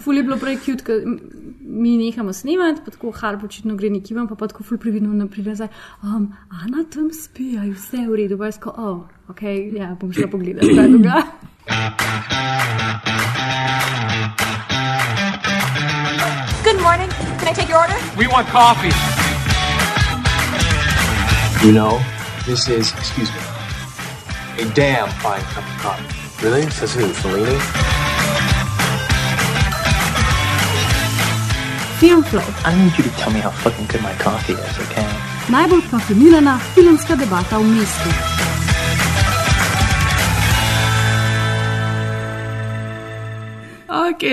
ful je bilo prej cute, ker mi nehamo snemati, pa tako harp očitno gre nekim, pa pa tako ful previdno naprej nazaj. Um, Ana tam spi, a je vse v redu, pa je sko, oh, ok, ja, bom šla pogledat, kaj dogaja. Good morning. Can I take your order? We want coffee. You know, this is, excuse me, a damn fine cup of coffee. Really? Says who? Fellini? Filmflow, I need you to tell me how fucking good my coffee is, okay? najbolj profilirana filmska debata v mestu. Ok,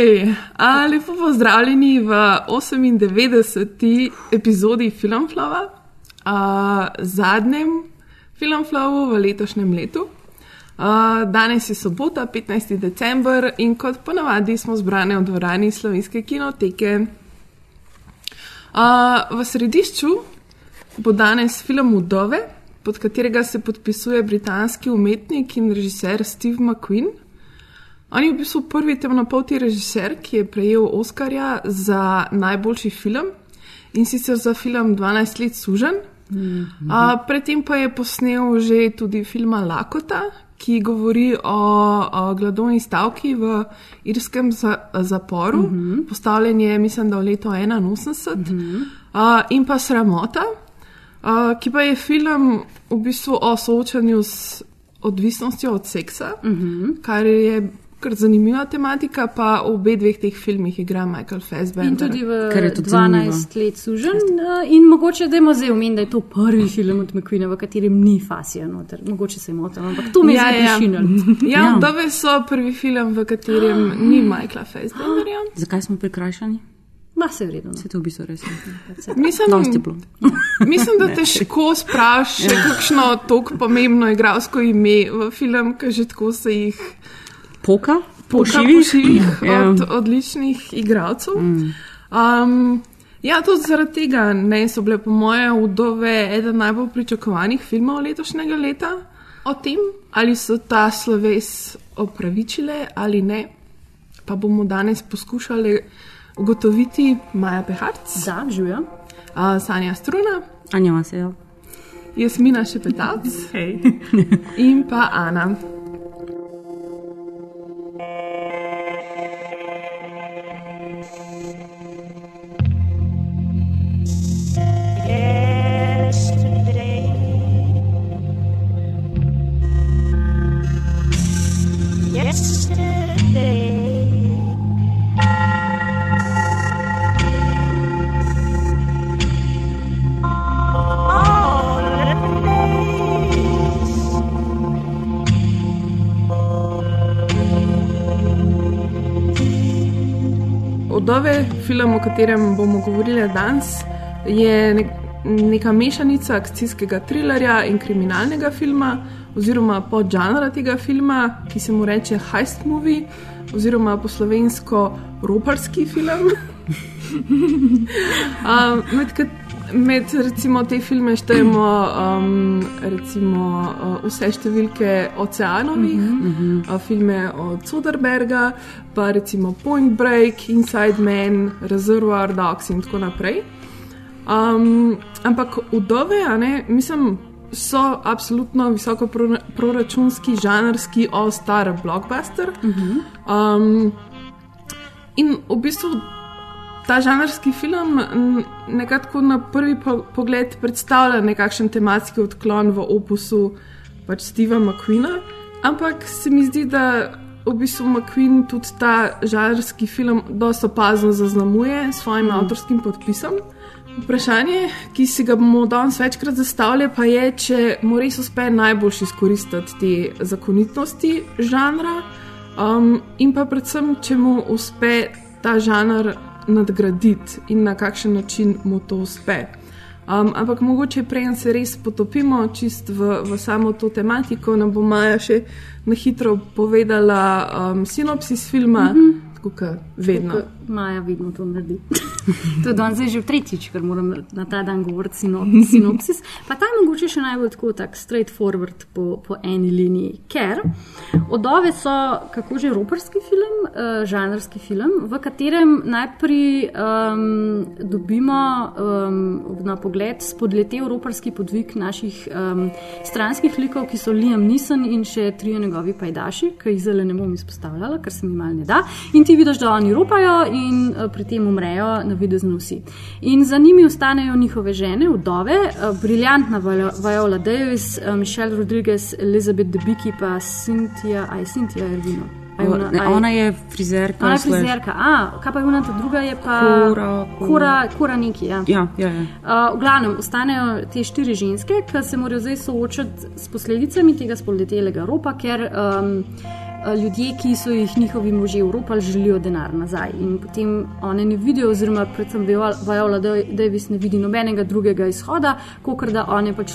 a, lepo pozdravljeni v 98. epizodi Filmflova, a, zadnjem Filmflovu v letošnjem letu. A, danes je sobota, 15. december in kot ponavadi smo zbrani v dvorani slovenske kinoteke. A, v središču bo danes film Udove, pod katerega se podpisuje britanski umetnik in režiser Steve McQueen. On je v bistvu prvi temnopolti režiser, ki je prejel Oscarja za najboljši film in sicer za film 12 let sužen. Mm -hmm. uh, predtem pa je posnel že tudi film Lakota, ki govori o, o gladovni stavki v irskem za, zaporu. Mm -hmm. Postavljen je, mislim, da v letu 81, mm -hmm. uh, in pa Sramota, uh, ki pa je film v bistvu o soočanju s odvisnostjo od seksa, mm -hmm. kar je kar zanimiva tematika, pa v obeh dveh teh filmih igra Michael Fassbender. In tudi v Kar je tudi 12 zanimivo. let sužen. eh, In mogoče, da je zdaj omenjen, da je to prvi film od McQueena, v katerem ni fasija noter. Mogoče se motim, ampak to me je Ja, zdaj ja. prišinilo. Ja, Ja. Dove so prvi film, v katerem ni Michaela Fassbenderja. Zakaj smo prikrajšani? Ma se vredno. Se to v bistvu res. Mislim, je bilo. mislim, da težko spraš še kakšno tako pomembno igralsko ime v film, ker že tako se jih Poka? poka Pošivih? po šivih Ja. od odličnih igralcev. Um, ja, tudi zaradi tega ne, so bile po moje vdove eden najbolj pričakovanih filmov letošnjega leta. O tem, ali so ta sloves opravičile ali ne, pa bomo danes poskušali ugotoviti Maja Peharc, Da, živijo. uh, Sanja Struna, Anja vas je. Jasmina Šepetac Hej. in pa Ana. O katerem bomo govorili danes, je nek, neka mešanica akcijskega trilerja in kriminalnega filma, oziroma podžanra tega filma, ki se mu reče Heist Movie, oziroma po slovensko roparski film. um, med, kat- med recimo te filme štejemo um, recimo, uh, vse številke oceanovih, uh -huh. uh, filme od Soderberga, pa recimo Point Break, Inside Man, Reservoir Dogs in tako naprej. Um, ampak udove, ne, mislim, so absolutno visoko pro- proračunski, žanrski, all-star blockbuster. Um, in v bistvu ta žanrski film n- nekako na prvi po pogled predstavlja nekakšen tematski odklon v opusu pač Steva McQueena, ampak se mi zdi, da v bistvu McQueen tudi ta žanrski film dosta opazno zaznamuje s svojim mm. avtorskim podpisom. Vprašanje, ki si ga bomo danes večkrat zastavili, pa je, če mu res uspe najbolj izkoristiti te zakonitosti žanra, um, in pa predvsem, če mu uspe ta žanr nadgraditi in na kakšen način mu to uspe. Um, ampak mogoče prej se res potopimo čist v, v samo to tematiko, nam bo Maja še na hitro povedala um, sinopsis filma, mm -hmm. tako kot vedno. Ko Maja vedno to naredi. to je danes že tretjič, ker moram na ta dan govoriti sino, sinopsis. Pa ta je mogoče še najbolj tako tak straightforward po, po eni liniji. Ker Odove so, kako že, roparski film, uh, žanrski film, v katerem najprej um, dobimo um, na pogled spodletel roparski podvig naših um, stranskih likov, ki so Liam Neeson in še trije njegovi pajdaši, ki jih zelo ne bom izpostavljala, ker se mi mal ne da. In ti vidiš, da oni ropajo in uh, pri tem umrejo na videzno vsi. In za njimi ostanejo njihove žene, vdove, uh, briljantna Viola- Davis, uh, Michelle Rodriguez, Elizabeth Debicki pa Cynthia, aj Cynthia Ervino. A je Ne, ona je frizerka. Ona je frizerka, a kaj pa je ona ta druga, je pa Kora- kora, kora neki. Ja. Ja, ja, ja. Uh, v glavnem, ostanejo te štiri ženske, ki se morajo zdaj soočati s posledicami tega spoletelega ropa, ker um, ljudje, ki so jih njihovi možje uropali, želijo denar nazaj. In potem one ne vidijo, oziroma predvsem Viola Davis ne vidi nobenega drugega izhoda, kot da one pač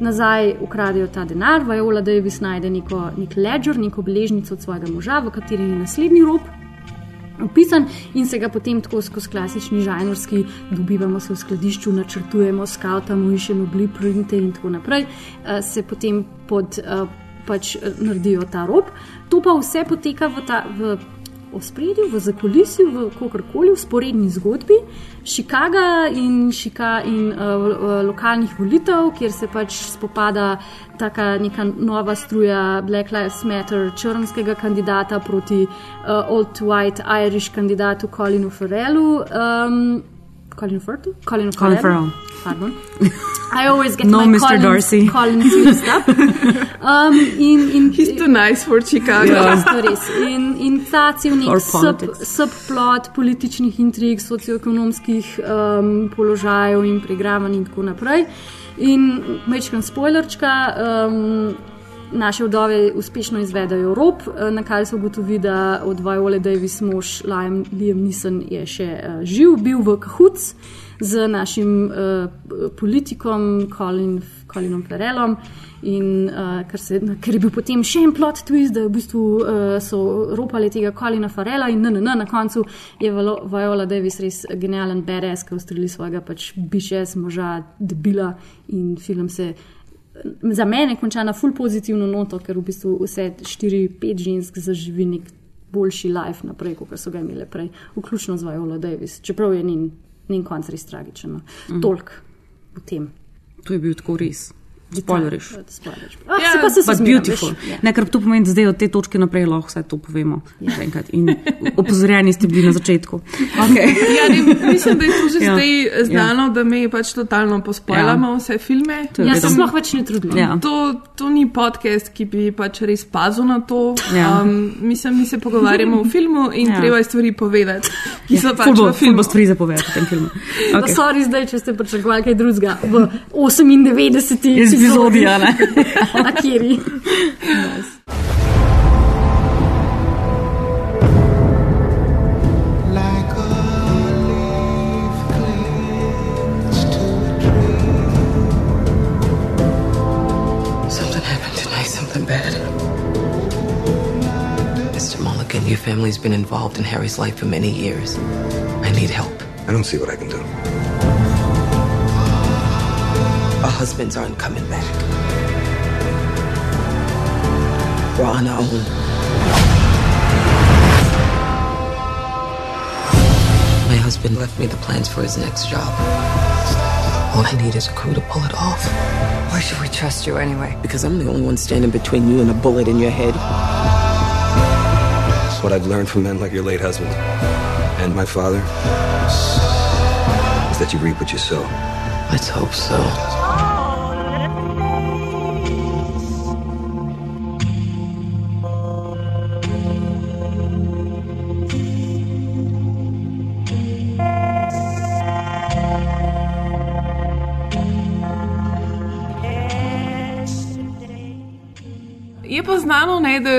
nazaj ukradejo ta denar. Viola Davis najde neko, nek ledger, neko beležnico od svojega moža, v kateri je naslednji rop opisan in se ga potem tako skozi klasični žanrski dobivamo se v skladišču, načrtujemo, skautamo, iščemo blueprinte in tako naprej, eh, se potem pod, eh, pač eh, naredijo ta rob. To pa vse poteka v, ta, v ospredju, v zakulisju, v kakorkoli, v sporedni zgodbi Chicaga in, Chica in uh, lokalnih volitev, kjer se pač spopada taka neka nova struja Black Lives Matter črnskega kandidata proti uh, Old White Irish kandidatu Colinu Farrellu. Um, Colin Firth? Colin, Colin Farrell. Pardon. I always get No, my Mr. Collins, Darcy. Collins mixed up. Um, in, in, He's too nice for Chicago. Ja, res. In, in ta cel nek sub, politics. subplot političnih intrig, socioekonomskih um, položajev in pregravanj in tako naprej. In mečkam spoilerčka. Um, Naše vdove uspešno izvedajo rob, eh, na kar se ugotovi, da od Viola Davis mož Liam, Liam Neeson je še uh, živ, bil v Kahuc z našim uh, politikom Colin, Colinom Farrellom. In uh, ker, se, ker je bil potem še en plot twist, da v bistvu uh, so ropali tega Colina Farrella in NNN, na koncu je Viola Davis res genijalen BDS, ki ustreli svojega pač bišes moža, debila in film se. Za mene je končana ful pozitivno noto, ker v bistvu vse štiri, pet žensk zaživi nek boljši life naprej, kot so ga imele prej, vključno z Viola Davis, čeprav je njen, njen konc res tragičen. No. Mm. Tolk o tem. To je bil tako res. Spoileriš. Spoileriš. Ah, Ja, se pa se But zmeram, beautiful. veš, ja. Ne, ker to pomeni, da zdaj od te točke naprej lahko vse to povemo. enkrat. In opozorjeni ste bili na začetku. Okay. Ja, ne, mislim, da je to že Ja. ja. zdaj znano, ja. da me pač totalno pospojamo ja. vse filme. Ja, se sploh več ne trudimo. Ja. To, to ni podcast, ki bi pač res pazil na to. Ja. Um, mislim, mi se pogovarjamo o filmu in Ja. ja. treba je stvari povedati, ki so pač Ful bo, v filmu. bo stvari zapovedati v tem filmu. Okay. Okay. Sorry, zdaj, če ste pričakovali kaj drugega v 98. Epizodi, ja, ne. Na kjeri. Like a leaf clings to a tree. Something happened tonight, something bad. Mr. Mulligan, your family's been involved in Harry's life for many years. I need help. I don't see what I can do. Husbands aren't coming back. We're on our own. My husband left me the plans for his next job. All I need is a crew to pull it off. Why should we trust you anyway? Because I'm the only one standing between you and a bullet in your head. It's what I've learned from men like your late husband and my father is that you reap what you sow. Let's hope so.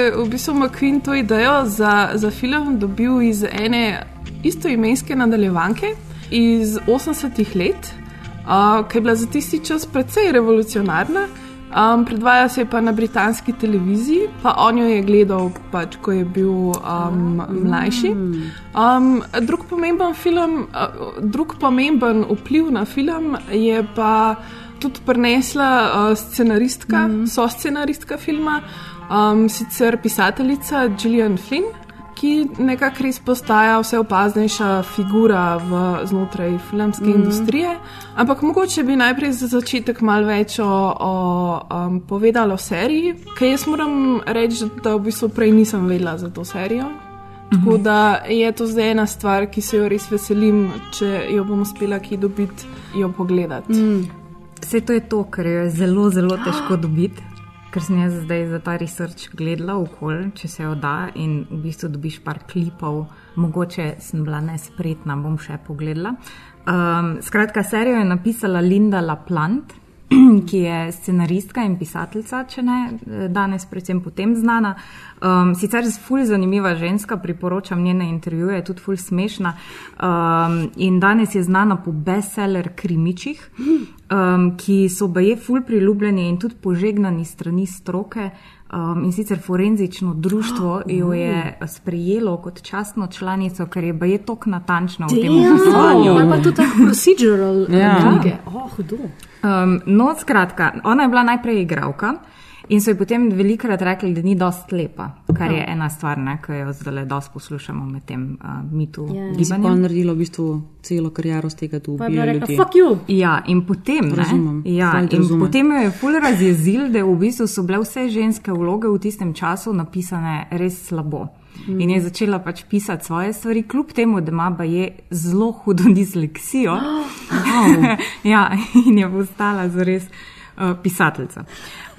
Je v bistvu McQueen to idejo za, za film dobil iz ene istoimenske nadaljevanke iz 80-ih let, uh, ki je bila za tisti čas precej revolucionarna. Um, predvaja se je pa na britanski televiziji, pa on jo je gledal, pač, ko je bil um, mlajši. Um, drug, pomemben film, uh, drug pomemben vpliv na film je pa tudi prenesla uh, scenaristka, mm. so scenaristka filma, um, sicer pisateljica Gillian Flynn. Ki nekako res postaja vse opaznejša figura v, znotraj filmske mm. industrije. Ampak mogoče bi najprej za začetek malo več o, o um, povedala o seriji, ker jaz moram reči, da v bistvu prej nisem vedela za to serijo. Tako da je to zdaj ena stvar, ki se jo res veselim, če jo bom uspela kje dobiti, jo pogledati. Mm. Vse to je to, kar je zelo, zelo težko dobiti. Ker sem jaz zdaj za ta research gledala okolje, če se jo da in v bistvu dobiš par klipov, mogoče sem bila nespretna, bom še pogledala. Um, skratka, serijo je napisala Linda LaPlante, ki je scenaristka in pisateljica, če ne danes, predvsem potem znana. Um, sicer je ful zanimiva ženska, priporočam njene intervjuje, je tudi ful smešna. Um, in danes je znana po bestseller krimičih, um, ki so baje ful priljubljeni in tudi požegnani strani stroke. Um, in sicer forenzično društvo jo je sprejelo kot častno članico, ker je baje tako natančno v tem poslovanju. Ali pa tudi tako procedural Ja. knjige. Oh, hudo. Um, no, skratka, ona je bila najprej igralka in so ji potem velikrat rekli, da ni dost lepa, kar je ena stvar, ne, ki jo zdaj dosti poslušamo med tem uh, mitu Ja. Ki si pa gibanjem. naredila v bistvu celo kariero z tega, da Pa je bila ubija rekla, ljudi. fuck you. Ja, in potem, Razumem, ne, ja, in razumem. potem jo je ful razjezil, da v bistvu so bile vse ženske vloge v tistem času napisane res slabo. Mm. In je začela pač pisati svoje stvari, kljub temu, da ima je zelo hudo disleksijo. Wow. ja, in je postala zares uh, pisateljica.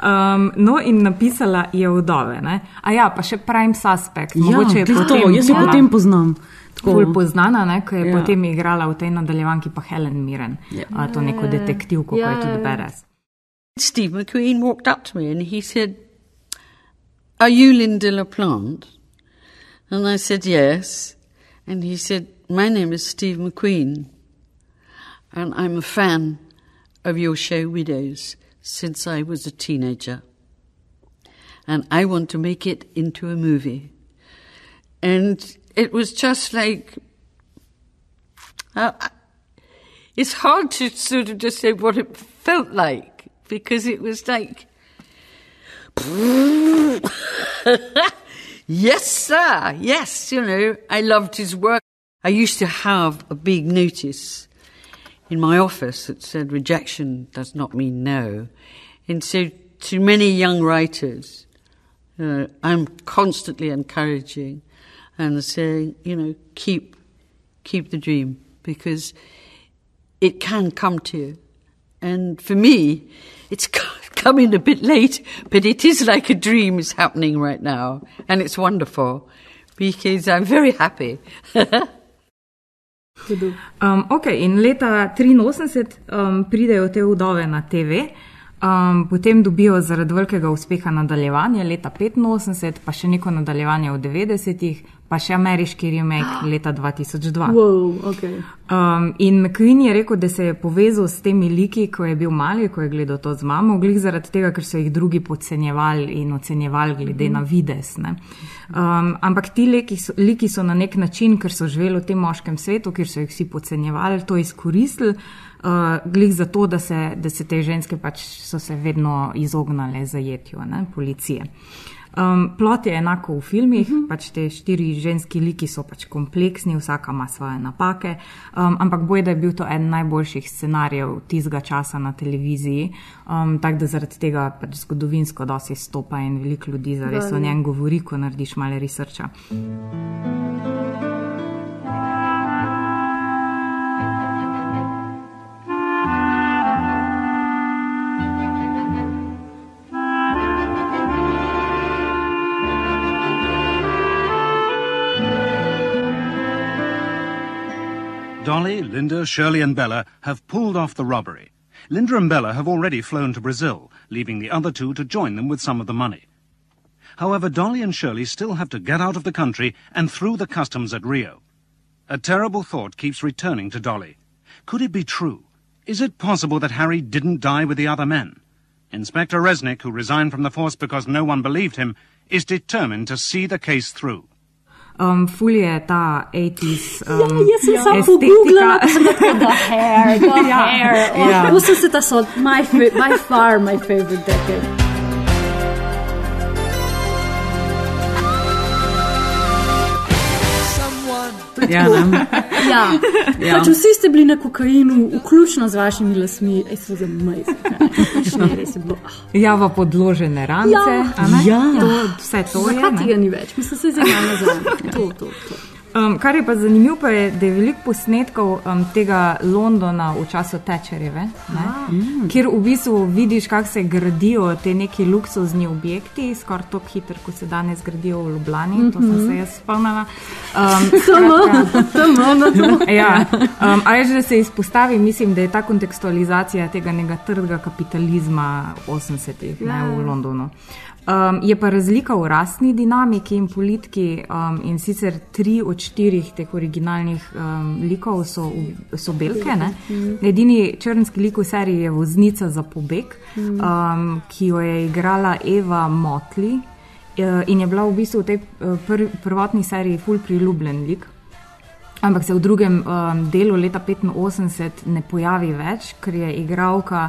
Um, no, in napisala je vdove. Ne? A ja, pa še Prime Suspect. Ja, Mogoče je to, potem jaz jo bila potem poznam. Ful poznana, ne, ko je Ja. ja. potem igrala v tej nadaljevanki pa Helen Mirren, Ja. ja. to neko detektivko, ja, ko je tudi beres. Steve McQueen walked up to me and he said, Are you Linda LaPlante? And I said, Yes. And he said, My name is Steve McQueen. And I'm a fan of your show Widows since I was a teenager. And I want to make it into a movie. And it was just like, uh, it's hard to sort of just say what it felt like because it was like, yes, sir, yes, you know, I loved his work. I used to have a big notice in my office that said rejection does not mean no. And so to many young writers, know, I'm constantly encouraging and saying, you know, keep, keep the dream because it can come to you. And for me, it's coming a bit late, but it is like a dream is happening right now. And it's wonderful because I'm very happy. Um, ok, in leta 83 um, pridejo te vdove na TV, um, potem dobijo zaradi velikega uspeha nadaljevanje leta 85, pa še neko nadaljevanje v 90-ih, pa še ameriški remake leta 2002. Wow, okay. Um, in McQueen je rekel, da se je povezal s temi liki, ko je bil mali, ko je gledal to z mamo, glih zaradi tega, ker so jih drugi podcenjevali in ocenjevali glede na vides. ne. Um, ampak ti liki so, liki so na nek način, ker so živeli v tem moškem svetu, kjer so jih vsi podcenjevali, to izkoristili. Uh, glih zato, da se, da se te ženske pač so se vedno izognile zajetju ne, policije. Um, plot je enako v filmih, uh -huh. pač te štiri ženski liki so pač kompleksni, vsaka ima svoje napake, um, ampak boj, da je bil to eden najboljših scenarijev tistega časa na televiziji, um, tako da zaradi tega pač zgodovinsko dosti stopa in veliko ljudi zares o njem govori, ko narediš malo researcha. Dolly, Linda, Shirley, and Bella have pulled off the robbery. Linda and Bella have already flown to Brazil, leaving the other two to join them with some of the money. However, Dolly and Shirley still have to get out of the country and through the customs at Rio. A terrible thought keeps returning to Dolly. Could it be true? Is it possible that Harry didn't die with the other men? Inspector Resnick, who resigned from the force because no one believed him, is determined to see the case through. Um, ful je ta 80s. Um, Ja, jaz sem samo estetika. pogooglala, pa sem rekla, the hair, the Ja, hair. ja. Oh, 80 so my, by far my favorite decade. Ja. Ja, Ja. pač vsi ste bili na kokainu, vključno z vašimi lasmi, res je bilo. ah. Ja, v podložene rance. Ja. Ja. To, vse to je. Zakaj ne? tega ni več? Mislim, se zdaj nazaj. To, to, to. Um, kar je pa zanimivo, pa je, da je veliko posnetkov um, tega Londona v času Tečerjeve, Mm. kjer v bistvu vidiš, kako se gradijo te neki luksuzni objekti, skoraj tako hitro, kot se danes gradijo v Ljubljani. To sem Mhm. se jaz spomnila. Um, Samo, samo na to. ja, um, a je že, da se izpostavi, mislim, da je ta kontekstualizacija tega nekega trdega kapitalizma 80-ih Ja. ne, v Londonu. Um, je pa razlika v rasni dinamiki in politiki, um, in sicer tri od štirih teh originalnih um, likov so, so belke. Ne? Mhm. Edini črnski lik v seriji je voznica za pobeg, um, ki jo je igrala Eva Motley eh, in je bila v bistvu v tej eh, prv, prvotni seriji ful priljubljen lik. Ampak se v drugem um, delu leta 85 ne pojavi več, ker je igralka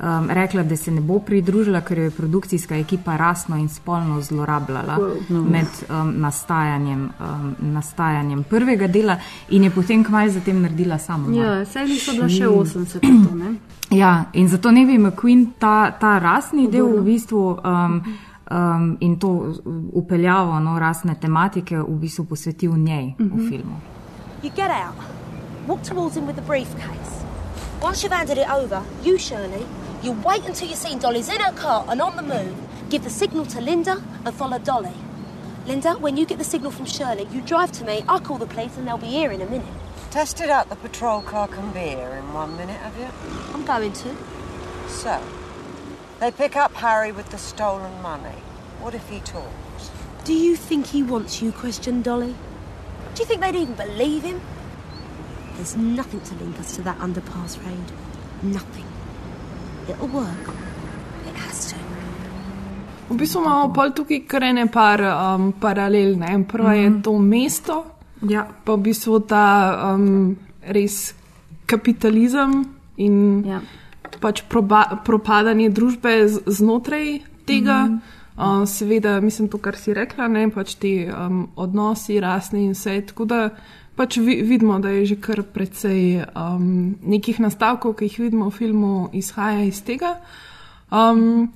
um, rekla, da se ne bo pridružila, ker jo je produkcijska ekipa rasno in spolno zlorabljala Wow. med um, nastajanjem, um, nastajanjem prvega dela in je potem kmaj zatem naredila samo. Ja, saj so bila še 80 to, ne? Ja, in zato ne bi McQueen ta, ta rasni del v bistvu um, um, in to upeljavo no, rasne tematike v bistvu posvetil njej v Mhm. filmu. You get out, walk towards him with the briefcase. Once you've handed it over, you, Shirley, you wait until you've seen Dolly's in her car and on the move, give the signal to Linda and follow Dolly. Linda, when you get the signal from Shirley, you drive to me, I'll call the police and they'll be here in a minute. Tested out the patrol car can be here in one minute, have you? I'm going to. So, they pick up Harry with the stolen money. What if he talks? Do you think he wants you questioned, Dolly? Do you think they'd even believe him? There's nothing to link us to that underpass raid. Nothing. It'll work. It has to. V bistvu imamo pol tukaj kar ene par um, paralel. Ne? Prva mm. je to mesto, ja. pa v bistvu ta um, res kapitalizem in ja. pač proba, propadanje družbe z, znotraj tega. Mm. Uh, seveda, mislim, to, kar si rekla, ne pač ti um, odnosi, rasni in vse. Tako da pač vi, vidimo, da je že kar precej um, nekih nastavkov, ki jih vidimo v filmu, izhaja iz tega. Um,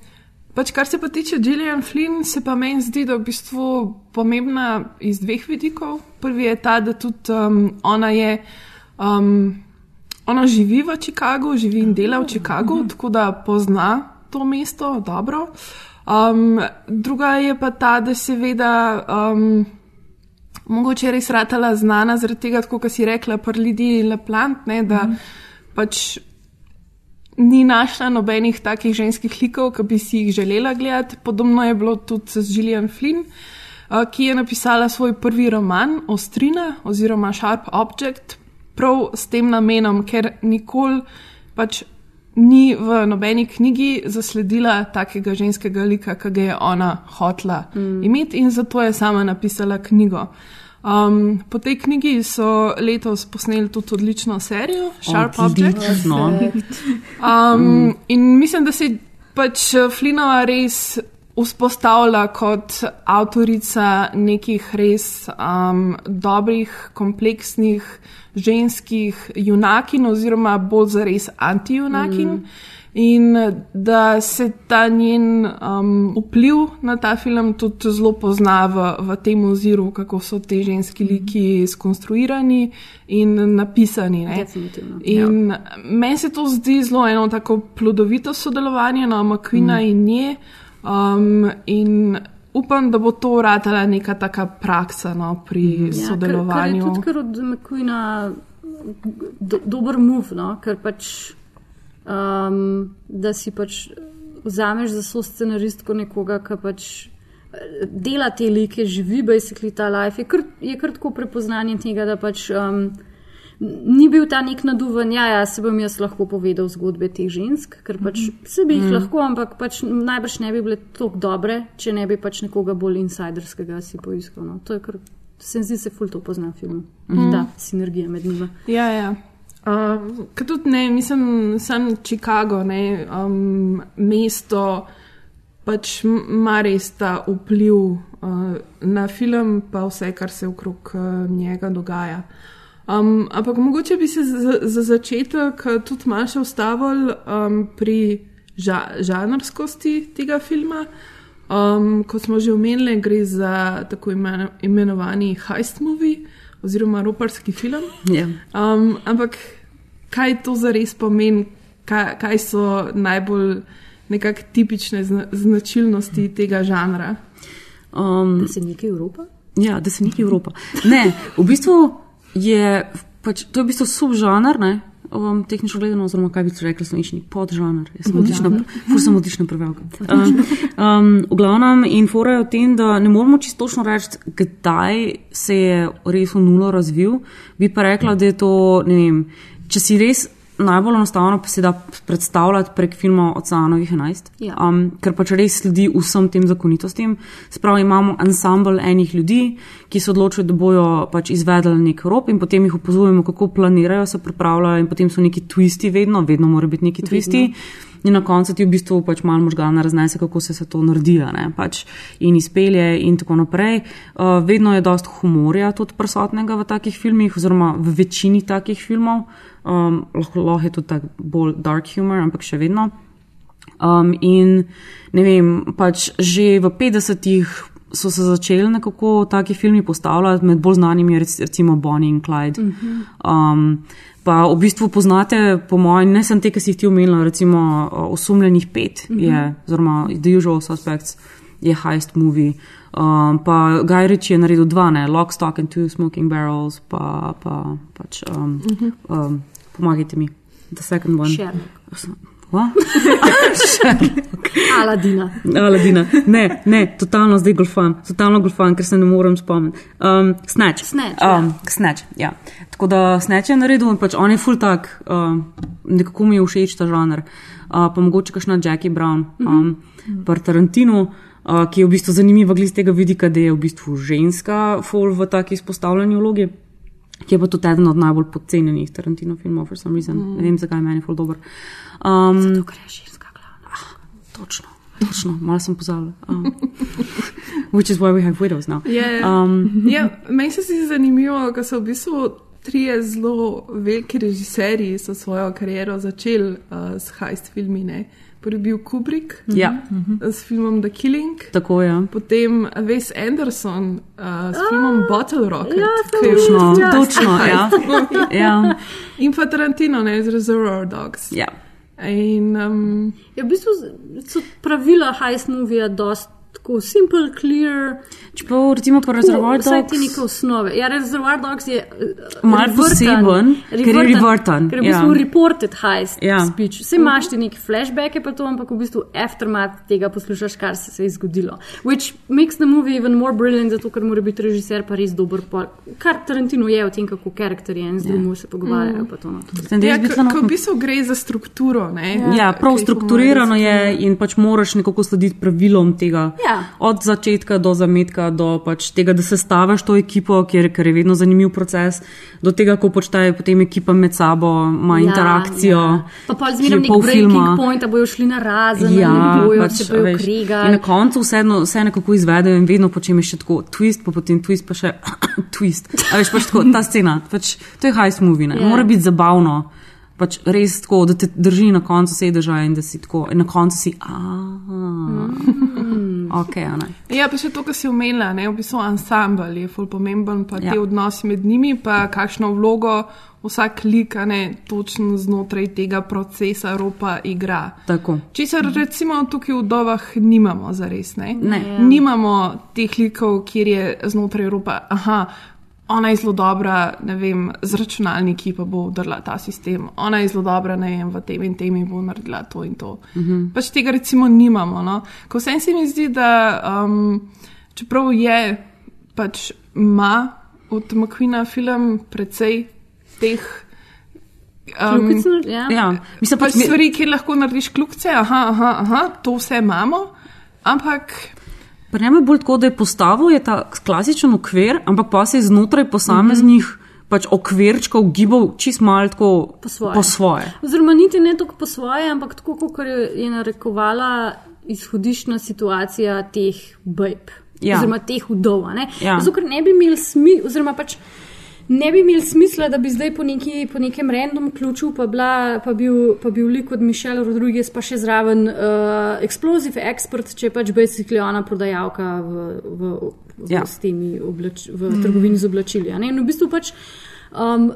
pač kar se pa tiče Gillian Flynn, se pa meni zdi, da je v bistvu pomembna iz dveh vidikov. Prvi je ta, da tudi um, ona je. Um, ona živi v Chicagu, živi in dela v Chicagu, tako da pozna to mesto dobro. Um, druga je pa ta, da seveda um, mogoče res ratala znana zaradi tega, kot si rekla, prlidi Leplant, ne, da mm. pač ni našla nobenih takih ženskih likov, ki bi si jih želela gledati. Podobno je bilo tudi z Gillian Flynn, uh, ki je napisala svoj prvi roman Ostrina oziroma Sharp Object, prav s tem namenom, ker nikoli pač ni v nobeni knjigi zasledila takega ženskega lika, ki ga je ona hotla mm. imeti in zato je sama napisala knjigo. Um, po tej knjigi so letos posneli tudi odlično serijo, Sharp Object. Odlično. Um, in mislim, da se pač Flinova res vzpostavlja kot avtorica nekih res um, dobrih, kompleksnih ženskih junakin, oziroma bolj za res antijunakin. Mm. In da se ta njen um, vpliv na ta film tudi zelo pozna v, v tem oziru, kako so te ženski liki skonstruirani in napisani. ne. Definitivno. In ja. meni se to zdi zelo eno tako plodovito sodelovanje na McQueena mm. in nje. Um, in upam, da bo to ratala neka taka praksa no, pri Ja, sodelovanju. Kar, kar je tudi kar od McQueena do, dober move, no? ker pač, um, da si pač vzameš za so scenaristko nekoga, ki pač dela te like, živi basically ta life, je kar, je kar tako prepoznanje tega, da pač. Um, ni bil ta nek naduven, ja, ja, se bom jaz lahko povedal zgodbe teh žensk, ker pač se bi jih Mhm. lahko, ampak pač najbrž ne bi bile tako dobre, če ne bi pač nekoga bolj insiderskega si poiskal. No. To je kar, se zdi, se ful to pozna v filmu. Mhm. Ta sinergija med njima. Ja, ja. Uh, Ker tudi ne, mislim, sem Chicago, ne, um, mesto, pač ima res ta vpliv uh, na film, pa vse, kar se okrog uh, njega dogaja. Um, ampak mogoče bi se za, za začetek uh, tudi malo še ustavili um, pri ža, žanrskosti tega filma. Um, kot smo že omenili, gre za tako imen, imenovani heist movie oziroma roparski film. Ja. Um, ampak kaj to zares pomeni, kaj, kaj so najbolj nekako tipične zna, značilnosti tega žanra? Um, Da se nekaj Evropa? Ja, da se nekaj Evropa. Ne, v bistvu je pač, to je v bistvu subžanr, ne. Um, tehnično gledano, oziroma kaj bi se rekli, slovenčni podžanr. Jaz sem odlična, fur sem odlična prevajalka. Um, um, v glavnem, in fora je v tem, da ne moramo čisto točno reči, kdaj se je res v nulo razvil. Bi pa rekla, da je to, ne vem, če si res najbolj enostavno pa se da predstavljati prek filma Oceanovih 11, Ja. um, ker pač res sledi vsem tem zakonitostim. Spravo imamo ansambl enih ljudi, ki se odločijo, da bojo pač izvedli nek rop in potem jih opozorujemo, kako planirajo, se pripravljajo in potem so neki twisti vedno, vedno mora biti neki twisti. In na koncu ti v bistvu pač malo možgana raznese, kako se, se to naredi a ne, pač in izpelje in tako naprej. Uh, vedno je dost humorja tudi prisotnega v takih filmih, oziroma v večini takih filmov. Um, lahko, lahko je tudi tak bolj dark humor, ampak še vedno. Um, in ne vem, pač že v 50-ih so se začeli nekako taki filmi postavljati, med bolj znanimi je rec- recimo Bonnie in Clyde. Um, pa v bistvu poznate, po mojem, ne samo te, ki si jih ti omenila, recimo uh, Osumljenih pet je, oziroma The Usual Suspects je heist movie. Um, pa Guy Ritchie je naredil dva, ne, Lock, Stock and Two Smoking Barrels, pa, pa pač, um, um, pomagajte mi, The Second One. Sherlock. What? Aladina. Aladina. Ne, ne, totalno zdaj golfan, totalno golfan, ker se ne morem spomniti. Um, snatch. Snatch, Um, snatch, ja. Tako da Snatch je naredil in pač on je full tak, um, nekako mi je všeč ta žanr. Uh, pa mogoče kakšna Jackie Brown, um, pa Tarantino. Uh, ki je v bistvu zanimiva glede tega vidika, da je v bistvu ženska full v taki izpostavljeni vlogi, ki je pa tudi eden od najbolj podcenjenih Tarantino filmov, for some reason. Mm. Ne vem, zakaj je meni full dober. Um, Zato, ker je ženska glavna. Ah, točno. Točno, malo sem pozabila. Um, which is why we have widows now. Ja, ja. Um, ja, meni se zdi zanimivo, da so v bistvu trije zelo veliki režiserji so svojo kariero začeli uh, s heist filmi. Ne? Prvi bil Kubrick Ja. s filmom The Killing. Tako je. Potem Wes Anderson uh, s filmom Bottle Rocket. ja, je Točno, bil- točno, ja. ja. In pa Tarantino, ne, z Reservoir Dogs. ja. In, um, Ja, v bistvu so pravila heist movija dost tako simple, clear. Čeprav recimo pa Reservoir Vsaj Dogs. ti neke osnove. Ja, Reservoir Dogs je uh, Malo poseben, ker je reverten, Ker je v bistvu ja. reported heist Ja. speech. Vse imaš ti neki flashbacke pa to, ampak v bistvu aftermath tega poslušaš, kar se, se je zgodilo. Which makes the movie even more brilliant, zato ker mora biti režiser pa res dober. pol- Kar Tarantino je o tem, kako karakterje en z drugim se pogovarjajo. pa to, no. Ja, ko v bistvu gre za strukturo. Ne, Ja, prav ki jih strukturirano je in pač moraš nekako slediti pravilom tega. Ja. Od začetka do zametka, do pač tega, da se staviš to ekipo, ker, ker je vedno zanimiv proces, do tega, ko počnejo potem ekipa med sabo, ima ja, interakcijo. Ja. Pa pa zmeraj je nek breaking point, da bojo šli na razen, Ja, ja, bojo pač, se bojo krigali. Na koncu vseeno, vse nekako izvedejo in vedno počne še tako twist, pa potem twist, pa še twist. A veš, pač tako, ta scena, pač, to je heist movie, ne? Ja. Mora biti zabavno. Pač res tako, da te drži na koncu sedeža in da si tako, in na koncu si, Mm. a, ok, a ne. Ja, pa še to, kar si omenila, ne, v bistvu ansambl je ful pomemben, pa ja. Te odnosi med njimi, pa kakšno vlogo vsak lik, a ne, točno znotraj tega procesa ropa igra. Tako. Česar recimo tukaj v dovah nimamo zares, ne? Ne. Ja. Nimamo teh likov, kjer je znotraj ropa, aha, ona je zelo dobra, ne vem, z računalniki pa bo udrla ta sistem, ona je zelo dobra, ne vem, v tem in tem in bo naredila to in to. Mhm. Pač tega recimo nimamo. No? Ko vsem se mi zdi, da um, čeprav je pač ima od McQueena film precej teh. Kljukic nar- ja. Ja, mislim, pač pač mi- stvari, kjer lahko narediš kljukce, aha, aha, aha, to vse imamo, ampak Pri njem je bolj tako, da je postavil je ta klasičen okvir, ampak pa se je znotraj posameznih mm -hmm. pač okvirčkov gibal čist malo tako Po svoje. Po svoje. Oziroma, niti ne tako po svoje, ampak tako, kot je narekovala izhodiščna situacija teh bajb. Ja. Oziroma, teh ne. Ja. Zato, ker ne bi imeli smisla, oziroma pač. Ne bi imeli smisla, da bi zdaj po, neki, po nekem random ključu pa, bila, pa, bil, pa bil lik od Mišela Rodriguez, pa še zraven uh, explosive expert, če je pač basically ona prodajalka v, v, v, Ja. temi oblač, v trgovini z oblačili. In v bistvu pač um,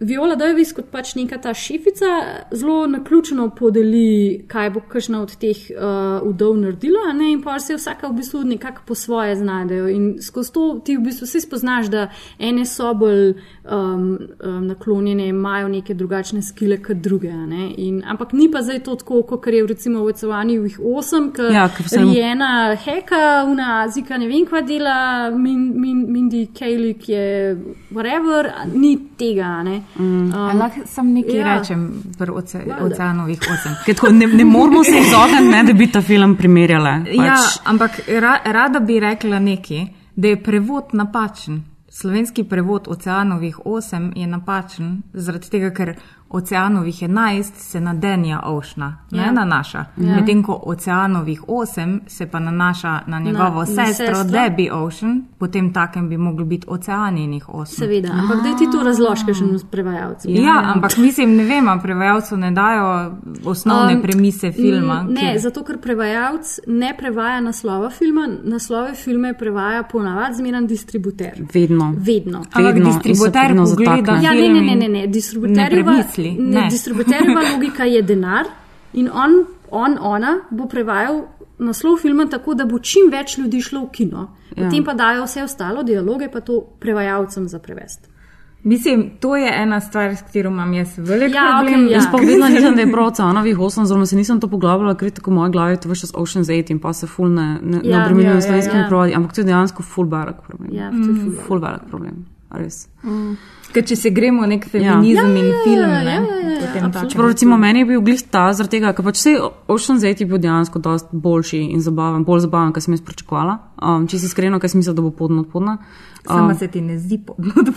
Viola Davis, kot pač neka ta šefica, zelo naključno podeli, kaj bo kakšna od teh uh, udov naredila, a ne? in pa se vsaka v bistvu nekako po svoje znajdejo. In skozi to ti v bistvu vsi spoznaš, da ene so bolj um, um, naklonjene, imajo neke drugačne skile kot druge. ne. In, ampak ni pa zdaj to tako, kot je recimo v Ecovanjih 8, ki Ja, vsem- je ena heka, una azika, ne vem, kva dela, min, min, Mindy Kaling je whatever, ni tega. a Ne? Um, lahko sam nekaj ja. ja. rečem pri oce, oceanovih osem. Ker tako Ne, ne moramo se izogniti, ne, da bi ta film primerjali. Pač, Ja, ampak ra, rada bi rekla nekaj, da je prevod napačen. Slovenski prevod Oceanovih 8 je napačen, zaradi tega, ker Oceanovih 11 se na Denja Ošna, ne Ja. nanaša. Ja. Medtem ko Oceanovih 8 se pa nanaša na njegovo na sestro sestro. Debbie Ocean, potem takem bi mogli biti Oceaninih 8. Seveda, ampak da ti to razložiš, še s prevajalcem. Ja, ampak mislim, ne vem, a prevajalcu ne dajo osnovne Um, premise filma. Ne, ker- zato ker prevajalec ne prevaja naslova filma, naslove filme prevaja ponavadi zmeren distributer. Vedno. Vedno. Ampak Vedno. distributer se vedno pogleda. Ja, ne, ne, ne, ne, ne. ne Distributerjeva, premisli. Ne, Ne. distributerjeva logika je denar in on, on, ona bo prevajal naslov filma tako, da bo čim več ljudi šlo v kino. Ja. Potem pa dajo vse ostalo dialoge, pa to prevajalcem za prevest. Mislim, to je ena stvar, s katero imam jaz velik Ja, problem. okej, ja. Jaz pa vedno nisem, da je prav oceanovih 8, zelo se nisem to poglabljala, ker je tako v moji glavi to veš čas Ocean's 8 in pa se ful ne, ne, Ja, ne obremenjujem ja, s ja, slovenskimi ja. prevodi, ampak to je dejansko ful velik problem. Ja, to je ful ful velik problem. Res. Ker če se gremo nek feminizem Ja. in Ja, film, ja, ne, ja, ja, ja, potem absolutno. Čeprav recimo meni je bil glih ta, zaradi tega, ker pač vse Ocean's 8 je bil dejansko dosti boljši in zabaven, bolj zabaven, kot sem jaz pričakovala. Um, če si iskreno, ker sem mislila, da bo podno podna. Sama se ti ne zdi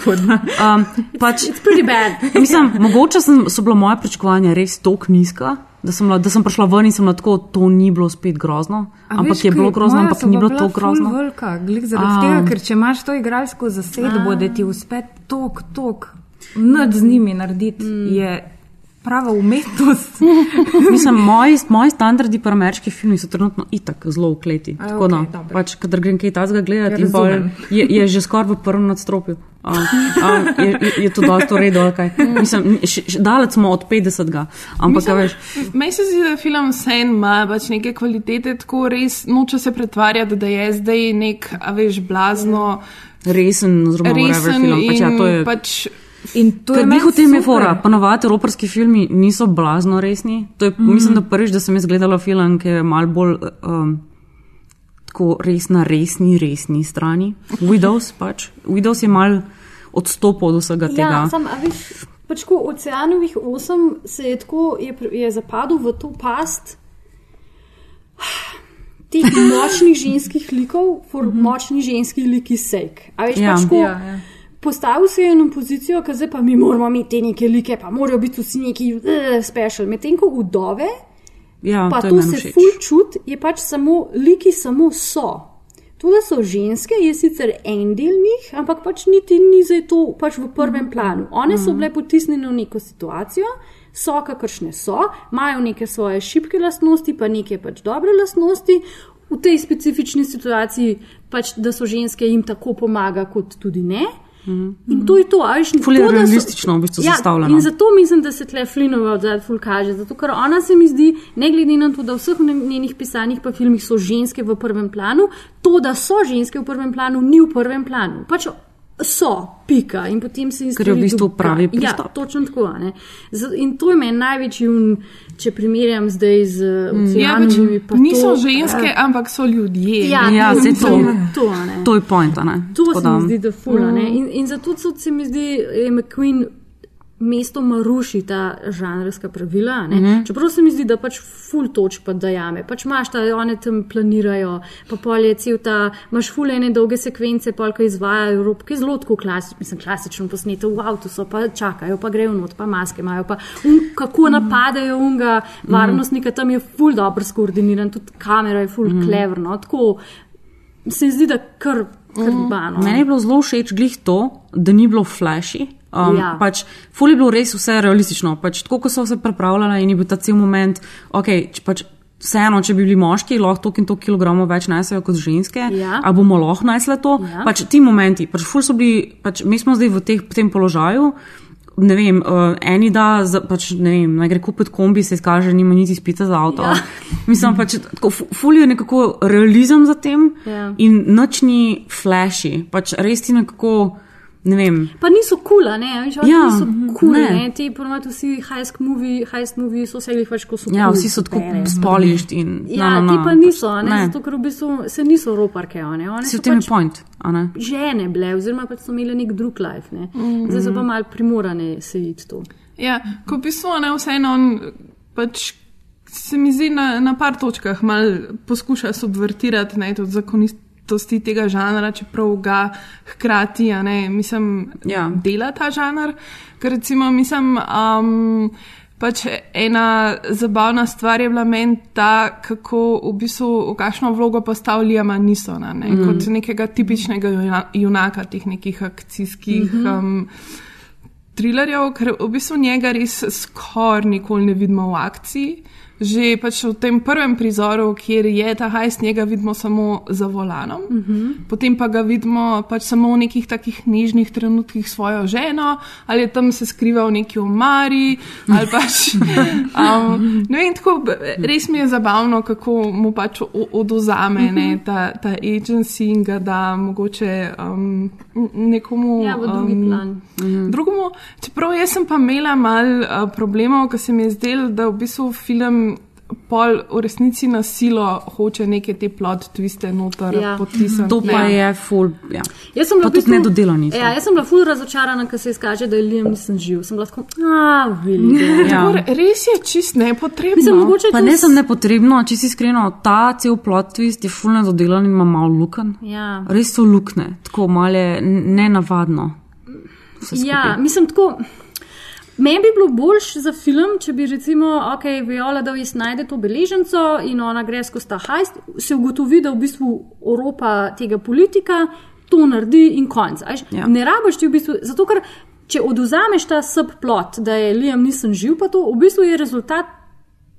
podna. Um, pač, It's pretty bad. Mislim, mogoče sem, so bila moja pričakovanja res tako nizka, da sem, bila, da sem prišla ven in sem bila tako, to ni bilo spet grozno. A ampak veš, je bilo grozno, ampak ni bilo to grozno. Velika, glih zaradi A. tega, ker če imaš to igralsko zasedbo, da ti uspe tok, tok, nad z njimi narediti, je prava umetnost. Mislim, moji, moji standardi pri ameriških filmih so trenutno itak zelo ukleti. A, Tako da, okej, dobro. pač, kadar grem kaj tazga gledati, Ja, je, je že skoraj v prvem nadstropju. Um, um, je, je, to dosto v redu, ali kaj. Mislim, še, še daleč smo od 50. Ampak, a veš, Meni se zdi, da film Sen ima pač neke kvalitete, tako res noče se pretvarjati, da je zdaj nek, a veš, blazno. resen, whatever Resen film. Pač, ja, to je, pač In to je Ker meni njih v tem je fora. Ponovadi evropski filmi niso blazno resni. To je, mm. Mislim, da prvič, da sem jaz gledala film, ki je mal bolj um, tako res na resni, resni strani. Widows pač. Widows je mal odstopil od vsega tega. Ja, sam, a veš, pač ko Oceanovih 8 se je tako, je, je zapadel v to past teh močnih ženskih likov, for močni ženski liki sake. A veš, Ja. pač ko, Ja, ja. Postavil se je na pozicijo, da zdaj pa mi moramo imeti te neke like, pa morajo biti vsi neki uh, special. Medtem ko vdove, Ja, pa to, to, se všeč. ful čut, je pač samo, liki samo so. To, da so ženske, je sicer en del njih, ampak pač niti ni zdaj to pač v prvem planu. One so bile potisnjene v neko situacijo, so kakršne so, imajo neke svoje šibke lastnosti, pa neke pač dobre lastnosti. V tej specifični situaciji, pač, da so ženske, jim tako pomaga, kot tudi ne. In to je to, a veš, in Ful je da so- realistično v bistvu ja, zastavljeno. In zato mislim, da se tle Flinova odzad ful kaže, zato ker ona se mi zdi, ne glede na to, da v vseh njen- njenih pisanih pa filmih so ženske v prvem planu, to, da so ženske v prvem planu, ni v prvem planu. Pač So, pika. In potem se jim Ker je v bistvu pravi Ja, pristop. točno tako. ne. In to je meni največji, un, če primerjam zdaj z Ja, pač oceanovimi. pa niso to, ženske, eh, ampak so ljudje. Ja, Ja, to, saj to, to. to. To je point, ne? To Tako se da- mi zdi, da fula. Mm. Mm. In, in zato se mi zdi, da je McQueen mestoma ruši ta žanrska pravila. Mm Mhm. -hmm. Čeprav se mi zdi, da pač ful točk pa dajame. Pač imaš ta, one tam planirajo, pa pol je cel ta, imaš ful ene dolge sekvence, pol, ki izvajajo rob, ki je zelo tako klasično, mislim, klasično posneto v avtu so, pa čakajo, pa grejo not, pa maske imajo, pa un, kako napadajo unga varnostnika, tam je ful dobro skoordiniran, tudi kamera je ful Mhm. kleverno. Tako se zdi, da kar. kar bano. Meni je bilo zelo všeč glih to, da ni bilo flashy. Um, Ja. pač, ful je bilo res vse realistično. Pač, tako kot so se pripravljali in je bil ta cel moment, ok, če pač. Vseeno, če bi bili moški, lahko toliko in toliko kilogramov več nesejo kot ženske, Ja. ali bomo lahko nesle to. Ja. Pač ti momenti, pač ful so bili, pač mi smo zdaj v teh, tem položaju. Ne vem, uh, eni da, za, pač, ne vem, naj gre kupiti kombi, se izkaže, nima niti spita za avto. Ja. Mislim, pač, tako, fu- ful je nekako realizem za tem Ja. in nič ni flashy, pač res ti nekako, ne vem. Pa niso kul, cool, ne, veš, Ja, niso kul, ne. ne. ne. Ti ponovadi vsi heist movie, heist movie so vse jih več kot so Ja, cool, vsi so tako bere. spolišt in. Ja, na, na, ti pa niso, ne, ne. zato ker v bistvu se niso roparke, one, one Si so v tem pač point, a ne? žene bile, oziroma pač so imele nek drug life, ne. Mhm. Zdaj so pa mal primorane se iti to. Ja, ko v bistvu ne vseeno on pač. Se mi zdi na, na par točkah mal poskuša subvertirati ne, tudi zakonitosti tega žanra, čeprav ga hkrati, a ne, mislim, Ja. dela ta žanr. Ker recimo, mislim, um, pač ena zabavna stvar je bila meni ta, kako v bistvu v kakšno vlogo postavljama niso, ne, Mhm. kot nekega tipičnega juna- junaka teh nekih akcijskih. Mhm. Um, trilerjev, ker v bistvu njega res skoraj nikoli ne vidimo v akciji. Že pač v tem prvem prizoru, kjer je ta hajs, njega vidimo samo za volanom, uh Mhm. -huh. potem pa ga vidimo pač samo v nekih takih nežnih trenutkih s svojo ženo, ali je tam se skriva v neki omari, ali pač. Um, ne vem, tako res mi je zabavno, kako mu pač oduzame ne, ta, ta agency in ga da mogoče um, nekomu. Ja, v drugi um, plan. Drugemu, čeprav jaz sem pa imela malo uh, problemov, ker se mi je zdelo, da v bistvu film pol v resnici na silo hoče neke te plot twiste noter Ja. ja. potisniti. To pa ne. je full. Ja. Jaz sem bila Pa tudi nedodelani so. Ja, jaz sem bila ful razočarana, ker se izkaže, da je Liam nisem živ. Sem bila tako, a, vidi. Ja. Tako, res je čist nepotrebno. Mislim, mogoče Pa ne sem nepotrebno, če si iskreno, ta cel plot twist je full nedodelan in ima malo luken. Ja. Res so lukne, tako n- nenavadno. Ja, mislim tako. Meni bi bilo boljš za film, če bi recimo, ok, Viola Davis najde to beleženco in ona gre skozi ta hajst, se ugotovi, da v bistvu Evropa tega politika to naredi in konc. Ja. Ne rabiš ti v bistvu, zato ker če oduzameš ta subplot, da je Liam nisem živ, pa to v bistvu je rezultat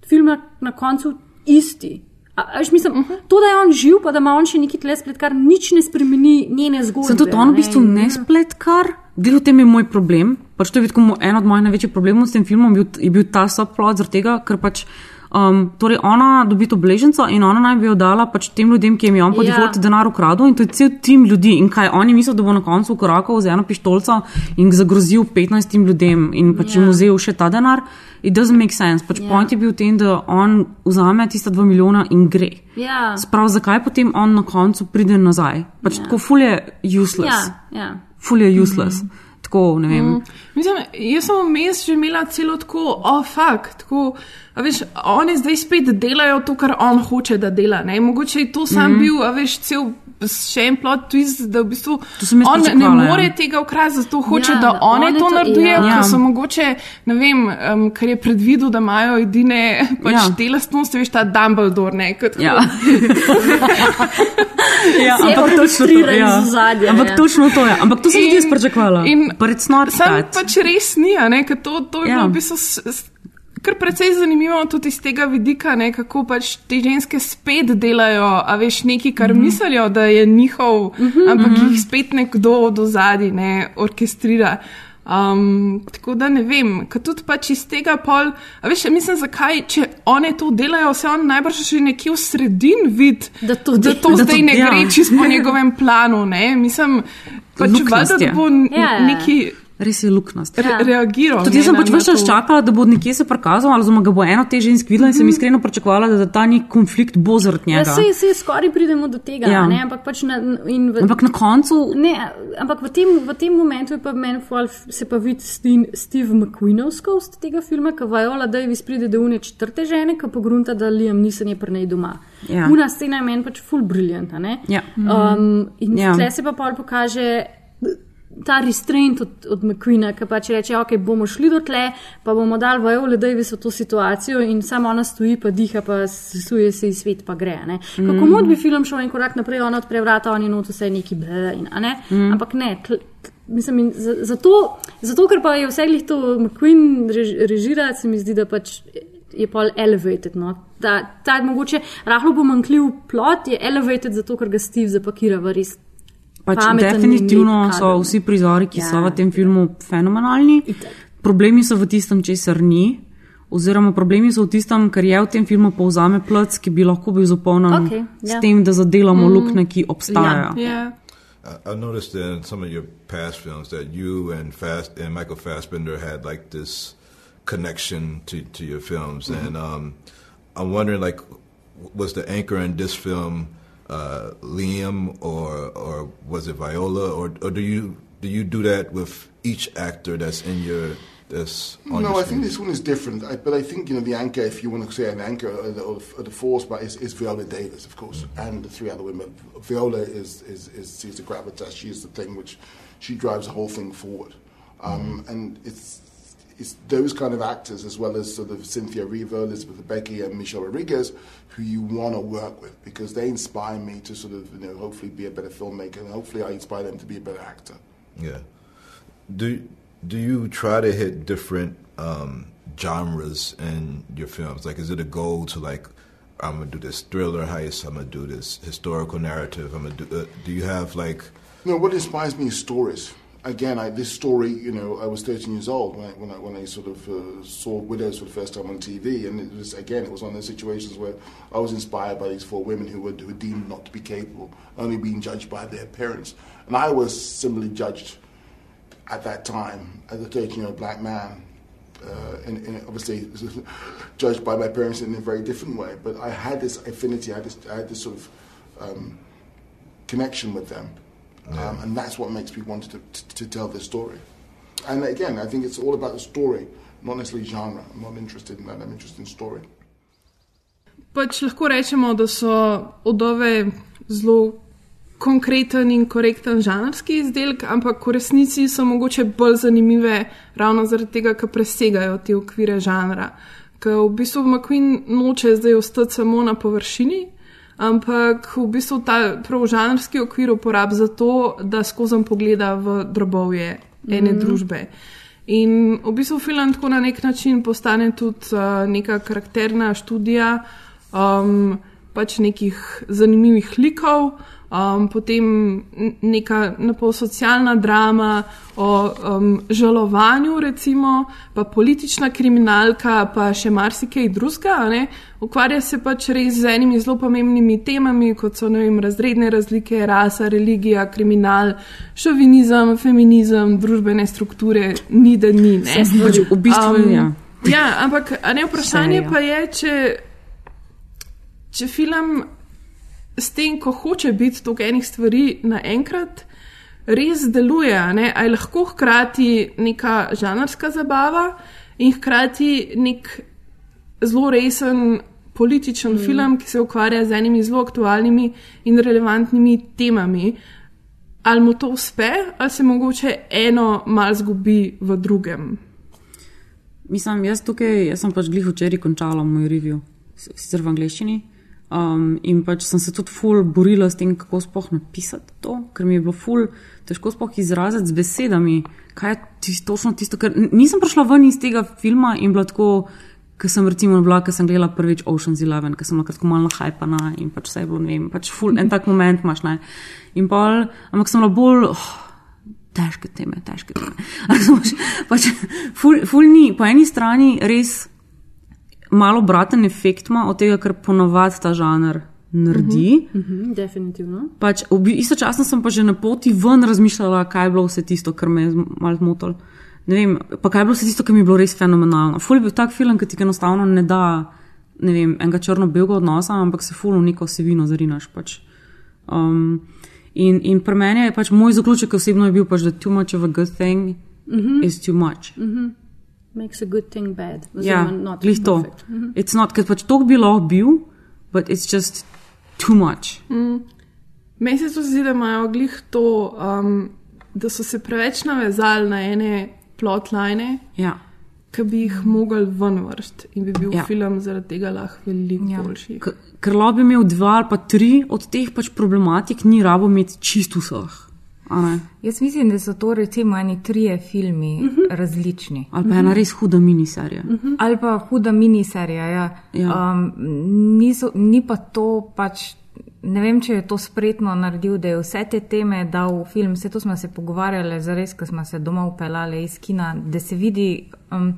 filma na koncu isti. A, a veš, mislim, uh -huh. To, da je on živ, pa da ima on še neki tle splet, kar nič ne spremeni njene zgodbe. Sem tudi on v ne, bistvu in- ne spletkar. Glede v tem je moj problem. Pač to je mo- en od mojih največjih problemov s tem filmom, bil, je bil ta subplot, zaradi tega, ker pač. Um, torej, ona dobi to bleženco in ona naj bi jo dala pač tem ljudem, ki jim je on po Ja. ja. defaultu denar ukradel, in to je cel tim ljudi. In kaj oni mislijo, da bo na koncu korakal z eno pištolico in zagrozil 15 ljudem in pač Ja. jim vzel še ta denar. It doesn't make sense. Pač Ja. point je bil v tem, da on vzame tista dva milijona in gre. Ja. Sprav, zakaj potem on na koncu pride nazaj? Pač ja. tako ful je useless. Ja, ja. Ful je useless. Mm -hmm. Tako, ne vem. Mm. Mislim, jaz sem vmes že imela celo tako, oh, fakt, tako. A veš, oni zdaj spet delajo to, kar on hoče, da dela. Ne? Mogoče je to sam mm bil, a veš, cel še en plot twist, da v bistvu on ne pričakovala, ja. more tega ukrasti, zato hoče, Ja, ja, da da one one to to- naredijo, ja. ja. Ja. ker so mogoče, ne vem, um, ker je predvidel, da imajo edine pač Ja. ja. te lastnosti, veš, ta Dumbledore, ne, kot Ja. ja, ampak točno to, ja. iz ozadja, Ampak ja. točno to je. Ampak to sem tudi jaz pričakovala. in- But it's not Sam that. pač res ni, a ne, ker to, to je Ja. bilo v bistvu kar precej zanimivo tudi iz tega vidika, ne, kako pač te ženske spet delajo, a veš, nekaj, kar mm -hmm. mislijo, da je njihov, mm -hmm, ampak mm -hmm. jih spet nekdo od ozadij ne orkestrira. Um, tako da ne vem, ker tudi pač iz tega pol, a veš, mislim, zakaj, če one to delajo, se on najbrž že nekje v sredini vidi, da to, da to da zdaj to- ne ja. gre čisto po njegovem planu. Ne? Mislim, pač valjda, da bo n- Ja, ja. neki Res je luknast. re reagiral. Tudi jaz sem pač to. čakala, da bo nekje se prikazal, ali oziroma ga bo eno te žensk videla in sem iskreno pričakovala, da, da ta nek konflikt bo zaradi Ja, njega. sej, sej skoraj pridemo do tega, Ja. ja. ne, ampak pač na, in v, Ampak na koncu, Ne, ampak v tem, v tem momentu je pa meni fol, se pa vidi Steve, Steve McQueenovskost tega filma, ki Viola Davis pride do une četrte žene, ki pogrunta, da Liam Nissen je pri njej doma. Ja. Una scena je meni pač full briljanta, ne? Ja. Um, in Ja. ja. tle se pa pol pokaže ta restraint od, od McQueena, ki pač reče, ok, bomo šli do tle, pa bomo dali Viola Davis v to situacijo in samo ona stoji, pa diha, pa sesuje se iz svet, pa gre. Ne? Kako Mhm. mod bi film šel en korak naprej, ona odpre vrata, oni not vse neki ble, in, ne? Mhm. Ampak ne. tl- tl- Mislim, zato, zato, ker pa je vse glih to McQueen rež, režira, se mi zdi, da pač je pol elevated. No? Ta, ta mogoče rahlo pomankljiv plot je elevated, zato ker ga Steve zapakira v res. Pač definitivno so vsi prizori, ki Ja. so v tem filmu, fenomenalni. Problemi so v tistem, česar ni. Oziroma, problemi so v tistem, kar je v tem filmu povzame plc, ki bi lahko bil zapolnjen s ja. tem, da zadelamo Mm. luknje, ki obstajajo. Yeah. I- I've noticed in some of your past films that you and Fast and Michael Fassbender had like this connection to, to your films, Mhm. and um, I'm wondering like, was the anchor in this film uh, Liam or or was it Viola or or do you do you do that with each actor that's in your that's on No, your I think this one is different. I, but I think you know the anchor, if you want to say an anchor of the, the force, but is, is Viola Davis, of course, and the three other women. Viola is is is she's the gravitas. She is the thing which she drives the whole thing forward, um, and it's. It's those kind of actors, as well as sort of Cynthia Riva, Elizabeth Becky, and Michelle Rodriguez, who you want to work with because they inspire me to sort of, you know, hopefully be a better filmmaker, and hopefully I inspire them to be a better actor. Yeah. Do do you try to hit different um, genres in your films? Like, is it a goal to like, I'm gonna do this thriller heist, I'm gonna do this historical narrative, I'm gonna do. Uh, do you have like? You No, what inspires me is stories. Again, I, this story, you know, I was 13 years old when I, when I, when I sort of uh, saw Widows for the first time on TV, and it was again, it was one of those situations where I was inspired by these four women who were, who were deemed not to be capable, only being judged by their parents, and I was similarly judged at that time as a 13 year old black man. Uh, and, and obviously judged by my parents in a very different way, but I had this affinity, I had this, I had this sort of um, connection with them. Um, and that's what makes me want to, to, to tell this story. And again, I think it's all about the story, not necessarily genre. I'm not interested in that, I'm interested in story. Pač lahko rečemo, da so odove zelo konkreten in korekten žanrski izdelek, ampak v resnici so mogoče bolj zanimive ravno zaradi tega, ker presegajo te okvire žanra. Ker v bistvu McQueen noče zdaj ostati samo na površini, ampak v bistvu ta prav žanrski okvir uporablja za to, da skozi pogleda v drobovje ene mm. družbe. In v bistvu film tako na nek način postane tudi uh, neka karakterna študija um, pač nekih zanimivih likov, um, potem neka napol socialna drama o um, žalovanju, recimo, pa politična kriminalka, pa še marsikaj drugega. Ukvarja se pač res z enimi zelo pomembnimi temami, kot so vem, razredne razlike, rasa, religija, kriminal, šovinizem, feminizem, družbene strukture, ni da ni. Ne? Pač v bistvu, ja. Ja, ampak ne vprašanje Vse, ja. pa je, če, če film s tem, ko hoče biti toliko enih stvari naenkrat, res deluje. a ne? A je lahko hkrati neka žanrska zabava in hkrati nek zelo resen političen Mm. film, ki se ukvarja z enimi zelo aktualnimi in relevantnimi temami. Ali mu to uspe, ali se mogoče eno malo zgubi v drugem. Mislim, jaz tukaj, jaz sem pač glih včeraj končala moj review, sicer v angleščini. Um, in pač sem se tudi ful borila s tem, kako sploh napisati to, ker mi je bilo ful težko sploh izraziti z besedami, kaj je tis, točno tisto, ker nisem prišla ven iz tega filma in bila tako, ker sem recimo bila, ker sem gledala prvič Ocean's Eleven, ker sem bila kratko malo hajpana in pač vse je bilo, ne vem, pač ful en tak moment imaš, ne. In pol, ampak sem bila bolj, oh, težke teme, težke teme. Razumeš? pač, ful, ful ni, po eni strani res malo braten efekt ima od tega, kar ponavadi ta žanr naredi. Mhm, mhm, definitivno. Pač, v bi- istočasno sem pa že na poti ven razmišljala, kaj je bilo vse tisto, kar me je malo zmotilo. Ne vem, pa kaj je bilo vse tisto, kar mi je bilo res fenomenalno. Ful je bil tak film, ki ti enostavno ne da, ne vem, enega črno-belega odnosa, ampak se ful v neko vsebino zarinaš. Pač. Um, in, in pri meni je pač moj zaključek osebno je bil pač, da too much of a good thing Mhm. is too much. Mhm. Makes a good thing bad. Ja, oziroma not glih to. perfect. Mhm. It's not, ker pač to bi lahko bil, but it's just too much. Mm. Meni se zdi, da imajo glih to, um, da so se preveč navezali na ene plotline, Ja. ki bi jih mogli ven vrst in bi bil Ja. ja. film zaradi tega lahko veliko ja. boljši. K- Ker lahko bi imel dva ali pa tri od teh pač problematik, ni rabo imeti čist vseh. Jaz mislim, da so to recimo eni trije filmi uh -huh. različni. Ali pa ena res huda miniserija. Uh -huh. Ali pa huda miniserija. Ja. Ja. Um, niso, ni pa to pač. Ne vem, če je to spretno naredil, da je vse te teme dal v film. Vse to smo se pogovarjali, zares, ko smo se doma upeljali iz kina, da se vidi. Um,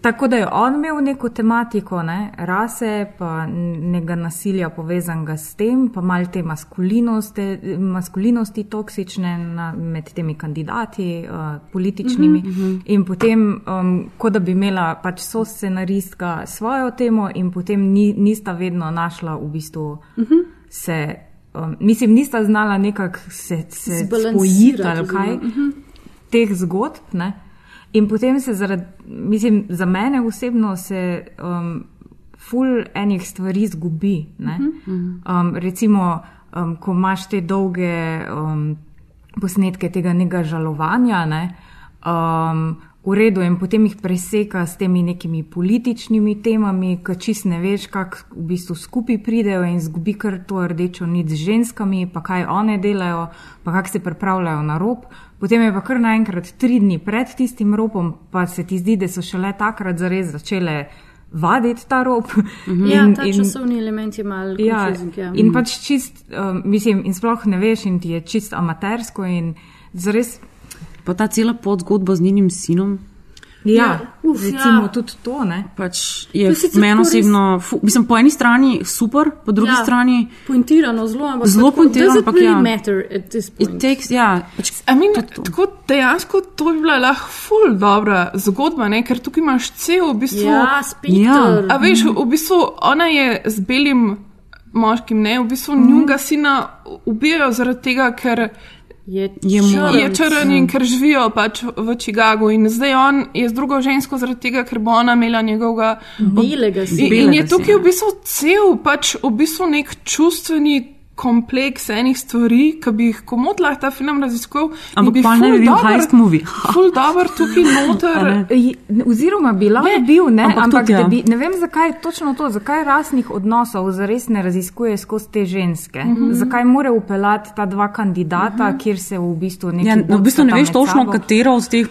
Tako da je on imel neko tematiko, ne, rase, pa nekega nasilja povezanega s tem, pa malo te maskulinosti, maskulinosti toksične na, med temi kandidati, uh, političnimi. Mhm, mhm. In potem, um, kot da bi imela pač so scenaristka svojo temo, in potem ni, nista vedno našla v bistvu Mhm. se. Um, mislim, nista znala nekako se, se spojiti ali kaj mhm. teh zgodb. Ne? In potem se zaradi, mislim, za mene osebno se um, ful enih stvari zgubi. ne. Um, recimo, um, ko imaš te dolge um, posnetke tega nekega žalovanja, ne, um, v redu, in potem jih preseka s temi nekimi političnimi temami, ki čist ne veš, kako v bistvu skupaj pridejo in zgubi kar to rdečo nit z ženskami, pa kaj one delajo, pa kako se pripravljajo na rob. Potem je pa kar naenkrat tri dni pred tistim ropom, pa se ti zdi, da so šele takrat zares začele vaditi ta rob. Ja, ta časovni element je malo Ja, confusing. Ja. in pač čist, um, mislim, in sploh ne veš, in ti je čist amatersko in zares. Pa ta cela podzgodba z njenim sinom. Ja, uf, recimo ja. tudi to, ne. Pač To je meni res- osebno, fu, mislim, po eni strani super, po drugi Ja, strani Pointirano, zelo, ampak Zelo pointirano, ampak really ja. matter at this point? It takes, ja, pač, I mean, tako dejansko to bi bila lahko ful dobra zgodba, ne? ker tukaj imaš cel v bistvu. Ja, spekter. A veš, v bistvu ona je z belim moškim, ne, v bistvu mm. njunga sina ubijajo zaradi tega, ker je, je, je črn in ker živijo pač v Chicagu. In zdaj on je z drugo žensko zaradi tega, ker bo ona imela njegovega Belega In, sina. in je Belega tukaj v bistvu cel pač v bistvu nek čustveni kompleks enih stvari, ki bi jih komod lahko ta film raziskoval. in Ampak bi pa ne ful bi bil heist movie. Ful dobro tukaj noter. Oziroma, bi lahko bil, ne, ampak ampak, tudi, ja. bi, ne vem, zakaj točno to, zakaj rasnih odnosov zares ne raziskuje skozi te ženske. Mhm. Zakaj mora upeljati ta dva kandidata, kjer se v bistvu nekaj. Ja, no, v bistvu ne veš točno, katera od teh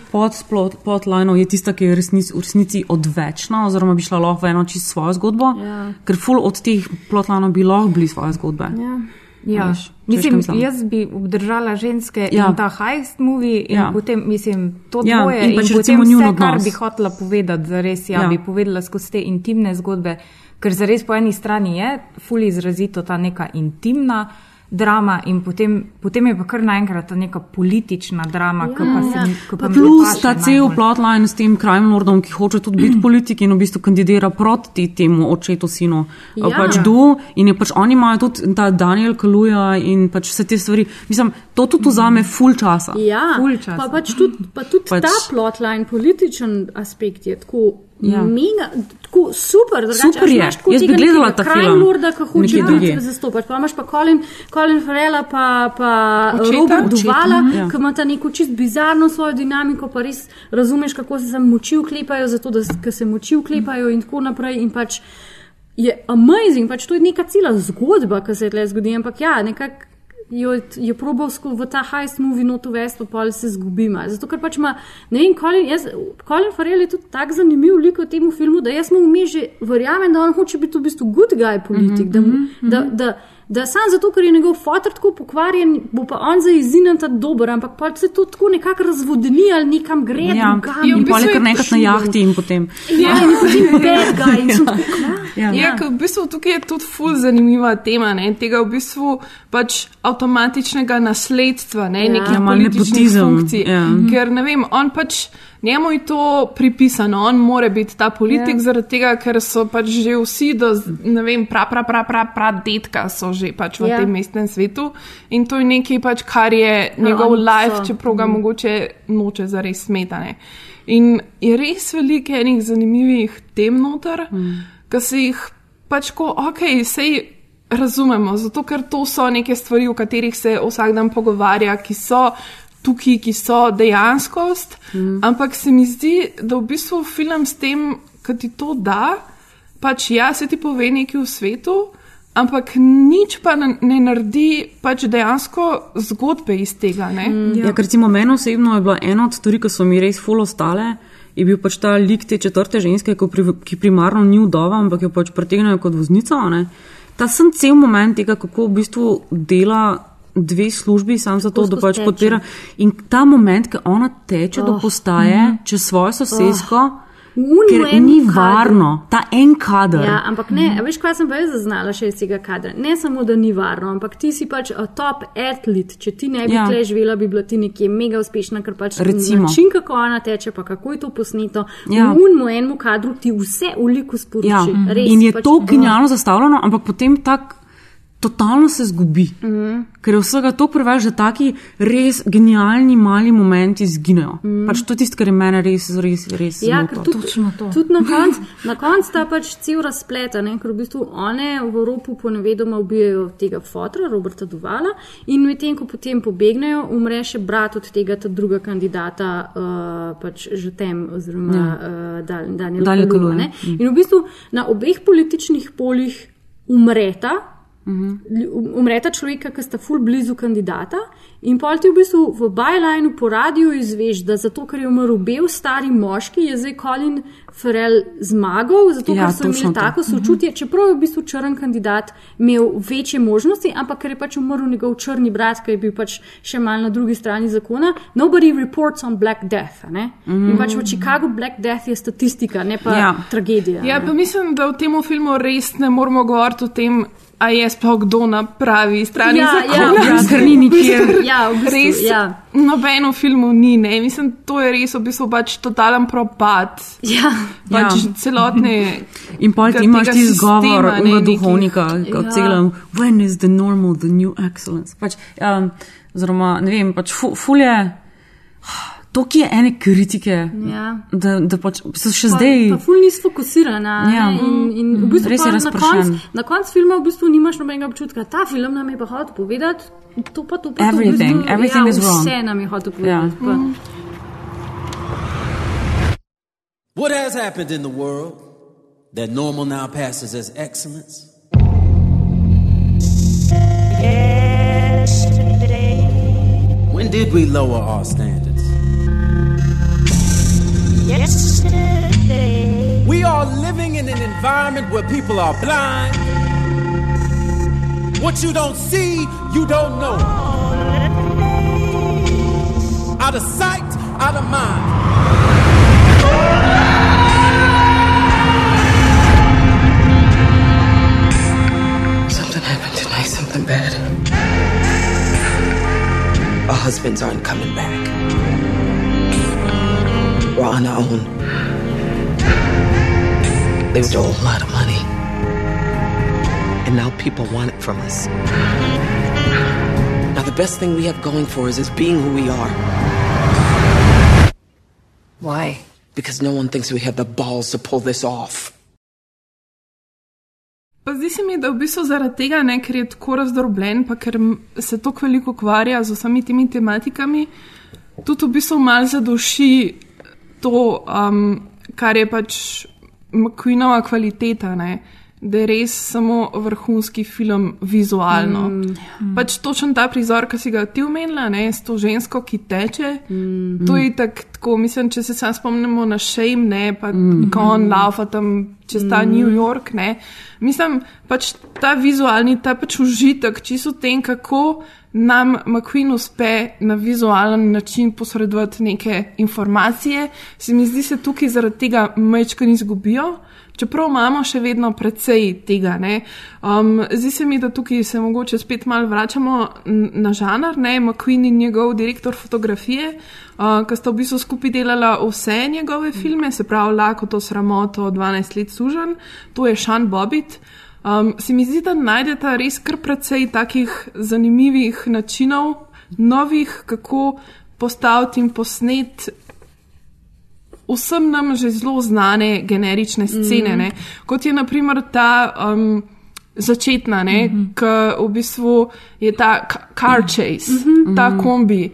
podlinov je tista, ki je resnic, v resnici odvečna, oziroma bi šla lahko v eno čisto svojo zgodbo, Ja. ker ful od teh plotlinov bi lahko bili svoje zgodbe. Ja. Ja. Veš, Mislim, jaz bi obdržala ženske Ja. in ta heist movie, in Ja. potem, mislim, to Ja, dvoje. in pač potem vse, njun kar odnos. bi hotela povedati, zares, ja, Ja. ja. bi povedala skozi te intimne zgodbe, ker zares po eni strani je fully izrazito ta neka intimna drama, in potem, potem je pa kar naenkrat ta neka politična drama, ja, ki pa se ja. mi. ki Pa mi Plus ta cel plotline s tem crime lordom, ki hoče tudi biti politik in v bistvu kandidira proti temu očetu sinu. Ja. Ja. Pač do, in je pač oni imajo tudi ta Daniel Kaluja in pač vse te stvari. Mislim, to tudi vzame full časa. Ja, Ful časa. pa pač tudi, pa tudi pač, ta plotline, političen aspekt je tako. Ja. Mega, tako super, drugače, Super je. tako Jaz bi gledala ta film. lorda, ki hoče biti zastopač. Pa imaš pa Colin, Colin Farrella, pa, pa Očeta? Robert Očeta, Duvala, ja. ki ima ta neko čist bizarno svojo dinamiko, pa res razumeš, kako se tam moči vklepajo, zato da se moči vklepajo in tako naprej. In pač je amazing, pač to je neka cela zgodba, ki se je tle zgodi, ampak ja, nekako. Jo je probal v ta heist movie not uvesti, pa pol se zgubi. malo. Zato, ker pač ima, ne vem, Colin, jaz, Colin Farrell je tudi tako zanimiv lik v tem filmu, da jaz mu vmes že verjamem, da on hoče biti v bistvu good guy politik, mm -hmm, da, mu, da, da, da sam zato, ker je njegov fotor tako pokvarjen, bo pa on za izinen ta dober, ampak pa se to tako nekako razvodeni ali nekam gre. Ja, in bistvu pol je kar je nekaj na jahti in potem. Ja, in potem bad guy. in tako, "Kva?" Ja. Ja, ker v bistvu tukaj je tudi ful zanimiva tema, ne, tega v bistvu pač avtomatičnega nasledstva, ne, Ja. nekih Ja, političnih nepotizem, funkcij. ja. Ker ne vem, on pač. Njemu je to pripisano, on more biti ta politik, Ja. yeah. zaradi tega, ker so pač že vsi, do, ne vem, pra, pra, pra, pra, pra detka so že pač v Ja. yeah. tem mestnem svetu in to je nekaj, pač, kar je njegov oni life, so. čeprav ga Mhm. mogoče noče zares smetane. In je res veliko enih zanimivih tem noter, mm. ki se jih pač ko, ok, sej razumemo, zato ker to so neke stvari, o katerih se vsak dan pogovarja, ki so tukaj, ki so dejanskost. Mm. Ampak se mi zdi, da v bistvu film s tem, ki ti to da, pač ja, se ti pove nekaj v svetu. Ampak nič pa ne naredi pač dejansko zgodbe iz tega. Ne? Ja, ker recimo meni osebno je bila ena od stvari, ki so mi res full ostale, je bil pač ta lik te četrte ženske, ki, pri, ki primarno ni vdova, ampak jo pač pretegnejo kot voznica. a Ne? Ta sem cel moment tega, kako v bistvu dela dve službi, sam zato, da Kako pač teče. podpira. In ta moment, ko ona teče oh. do postaje, mhm. čez svojo sosesko, oh. Unu ker ni kadru. varno, ta en kader. Ja, ampak ne, a veš, kaj sem pa jaz zaznala še iz tega kadra. Ne samo, da ni varno, ampak ti si pač top atlet. Če ti ne bi Ja. tle živela, bi bila ti nekje mega uspešna, ker pač Recimo. način, kako ona teče, pa kako je to posneto. Ja. V unmu enemu kadru ti vse v liku sporoči. Ja, Res, in je pač, to genialno zastavljeno, ampak potem tako totalno se zgubi. Mhm. Ker je vsega to preveč, da taki res genialni mali momenti izginejo. Mm. Pač to je tisto, kar je mene res, res, res Ja, zmotil. ker tudi, tudi na koncu na konc ta pač cel razplet, a ne, ker v bistvu one v Evropi ponevedoma ubijajo tega fotra, Roberta Duvala, in medtem, ko potem pobegnejo, umre še brat od tega ta druga kandidata, uh, pač že tem, oziroma Ja. uh, Dal- Daniel Daniel ne. mm. In v bistvu na obeh političnih poljih umreta. Lju- Umreta človeka, ki sta ful blizu kandidata, in pol ti v bistvu v bylineu po radiju izveš, da zato, ker je umrl bel stari moški, je zdaj Colin Farrell zmagal, zato Ja, ker so imeli to. tako sočutje, čeprav je v bistvu črn kandidat imel večje možnosti, ampak ker je pač umrl njegov črni brat, ki je bil pač še mal na drugi strani zakona. Nobody reports on Black Death. Ne? Mhm. In pač v Chicagu Black Death je statistika, ne pa Ja. tragedija. Ja, ne. pa mislim, da v tem filmu res ne moramo govoriti o tem, a je sploh kdo na pravi strani Ja, zakona. ja, ja, ker ni nikjer. Ja, v bistvu, res, ja. Nobeno filmu ni, ne. Mislim, to je res v bistvu pač totalen propad. Ja. Pač Ja. celotne. In pol ti imaš ti zgovor ne, unega nekih- duhovnika, Ja. kot celam, when is the normal, the new excellence. Pač, um, oziroma, ne vem, pač fu, fulje, to, ki je ene kritike, Ja. da, da pač se še Pa- zdaj. Pa ful nisi fokusirana. Ja. Ja. In, in v bistvu Res je pol na razpršen. koncu konc filma v bistvu nimaš nobenega občutka. Ta film nam je pa hotel povedati. To pa to pa Everything, to, v bistvu, everything ja, is wrong. Vse nam je hotel Ja. povedati. Ja. What has happened in the world that normal now passes as excellence? When did we lower our standards? We are living in an environment where people are blind. What you don't see, you don't know. Out of sight, out of mind. Something happened tonight, something bad. Our husbands aren't coming back. We're on our own. They stole a lot of money. And now people want it from us. Now, the best thing we have going for us is being who we are. Why? Because no one thinks we have the balls to pull this off. Pa zdi se mi, da v bistvu zaradi tega, ne, ker je tako razdrobljen, pa ker se tako veliko ukvarja z vsemi temi tematikami, tudi v bistvu mal zaduši to, um, kar je pač McQueenova kvaliteta, ne, da je res samo vrhunski film vizualno. Mm. Pač točen ta prizor, ki si ga ti omenila, ne, s to žensko, ki teče, mm. to je tako Tako, mislim, če se sam spomnimo na Shame, ne, pa mm. ko on laufa tam čez ta mm. New York, ne. Mislim, pač ta vizualni, ta pač užitek, čisto tem, kako nam McQueen uspe na vizualen način posredovati neke informacije, se mi zdi, se tukaj zaradi tega mečkani izgubijo. Čeprav imamo še vedno precej tega. Um, zdi se mi, da tukaj se mogoče spet malo vračamo na žanr, ne McQueen in njegov direktor fotografije, uh, ki sta v bistvu skupaj delala vse njegove filme, se pravi Lako to sramoto, 12 let sužen, to je Sean Bobbitt. Um, se mi zdi, da najdete res kar precej takih zanimivih načinov, novih, kako postaviti in posnet vsem nam že zelo znane generične scene, Mhm. mm. kot je naprimer ta um, začetna, mm Mhm. -hmm. ki v bistvu je ta car chase, mm. -hmm. ta kombi,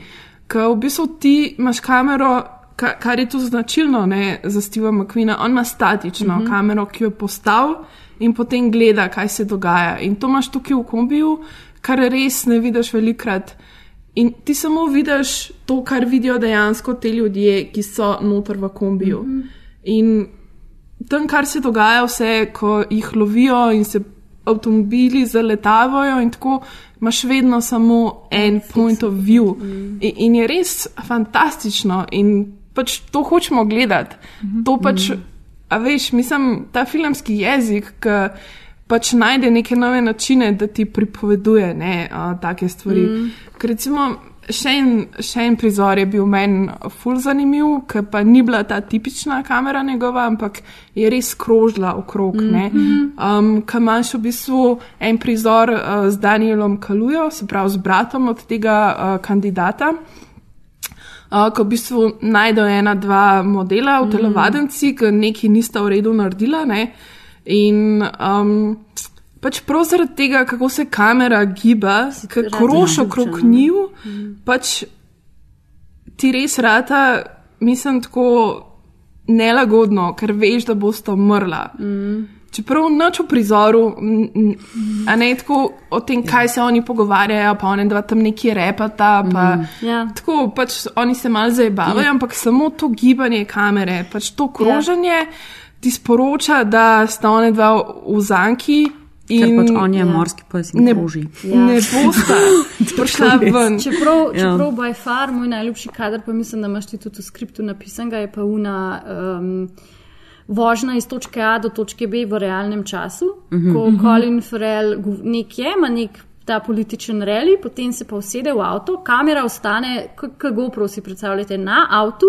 ki v bistvu ti imaš kamero. ka- Kar je tu značilno ne, za Steva McQueena, on ima statično mm. -hmm. kamero, ki jo je postavil in potem gleda, kaj se dogaja. In to imaš tukaj v kombiju, kar res ne vidiš velikrat. In ti samo vidiš to, kar vidijo dejansko te ljudje, ki so noter v kombiju. Mm -hmm. In tam, kar se dogaja, vse, ko jih lovijo in se avtomobili zaletavajo, in tako imaš vedno samo en point of view. Mm. In, in je res fantastično in pač to hočemo gledati. Mm -hmm. To pač, a veš, mislim, ta filmski jezik, ki pač najde neke nove načine, da ti pripoveduje ne, uh, take stvari. Mm. Ker recimo. Še en, še en prizor je bil meni ful zanimiv, ker pa ni bila ta tipična kamera njegova, ampak je res krožila okrog. Mm -hmm. um, Kaj imaš v bistvu en prizor uh, z Danielom Kalujo, se pravi z bratom od tega uh, kandidata. Uh, ko v bistvu najdejo ena, dva modela v telovadenci, ki nekaj nista v redu naredila. Ne? In um, pač prav zaradi tega, kako se kamera giba, kako roš okrog njiju, pač ti res rata, mislim, tako nelagodno, ker veš, da boste umrla. Mm. Čeprav noč v prizoru, a ne tako o tem, kaj se oni pogovarjajo, pa oni dva tam neki repata. Pa, Mhm. Ja. Tako pač oni se mal zabavajo, ampak samo to gibanje kamere, pač to kroženje ti sporoča, da sta oni dva v zanki. Ker In pač on je morski pes in ne, kroži. ne bosta prišla ven. Čeprav, Ja. čeprav by far moj najljubši kader, pa mislim, da imaš ti tudi v skriptu napisan, ga je pa una um, vožnja iz točke A do točke B v realnem času, Mhm. ko Mhm. Colin Farrell gov- nek je, ima nek ta političen reli, potem se pa usede v avto, kamera ostane, kot GoPro si predstavljate, na avtu.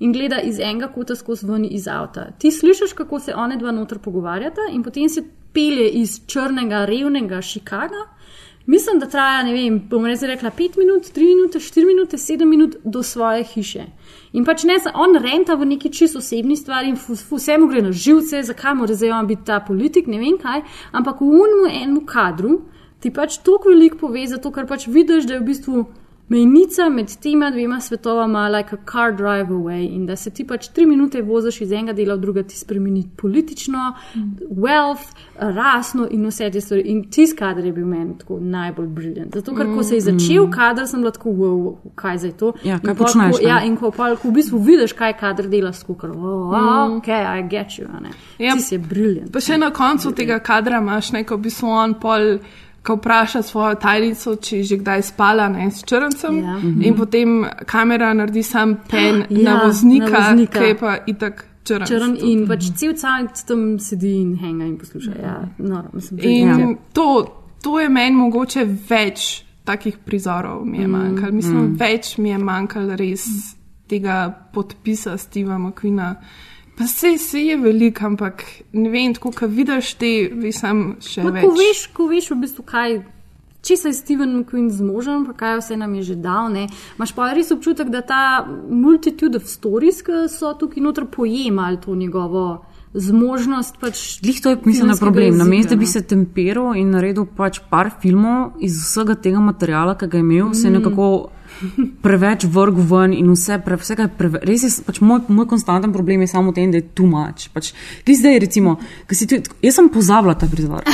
In gleda iz enega kota skozi ven iz avta. Ti slišiš, kako se one dva noter pogovarjata, in potem se pelje iz črnega, revnega Chicaga. Mislim, da traja, ne vem, bom res rekla 5 minut, 3 minute, 4 minute, 7 minut do svoje hiše. In pač ne, za- on renta v neki čisto osebni stvari in vse mu gre na živce, zakaj mora zdaj on biti ta politik, ne vem kaj, ampak v unmu enemu kadru ti pač toliko veliko pove, zato ker pač vidiš, da je v bistvu mejnica med tema dvema svetovama, like a car drive away, in da se ti pač tri minute voziš iz enega dela v druga, ti spremeni politično, wealth, rasno in vse te stvari. In tisti kader je bil meni tako najbolj briljant. Zato, ker ko se je začel kader, sem bila tako, wow, kaj zdaj to. Ja, kaj pol, počneš, ko-? Ja, in ko, pol, ko v bistvu vidiš, kaj kader dela skupaj, oh, Mm. ok, I get you, a ne. Ja. Ti si briljant. Pa še na koncu tega kadra imaš neko, v bistvu on pol. Ko vpraša svojo tajnico, če je že kdaj spala ne, s črncem, Ja. in potem kamera naredi sam pen Ja, na voznika, na voznika. ki je pa itak črn. Črn in pač cel cajt tam sedi in henga in posluša. Ja, no, mislim, In ja. to, to je meni mogoče več takih prizorov, mi je Mm, manjkalo. Mislim, mm. več mi je manjkalo res tega podpisa Steva McQueena. Pa se, se je velik, ampak ne vem, tako kot vidiš, te visam še Ma, več. ko, veš, ko veš, v bistvu, kaj, če se je Steven McQueen zmožen, pa kaj vse nam je že dal, ne, imaš pa res občutek, da ta multitude of stories, ki so tukaj noter pojemali to njegovo zmožnost. Pač Glih to je, mislim, na problem. Na mestu, da bi no. se temperal in naredil pač par filmov iz vsega tega materiala, ki ga je imel, mm. se je Mm. nekako preveč vrgel ven in vse, pre, vse kaj preve, res je, pač moj, moj konstanten problem je samo v tem, da je tu mač. Pač, ti zdaj, recimo, ko si tu, jaz sem pozabila ta prizor.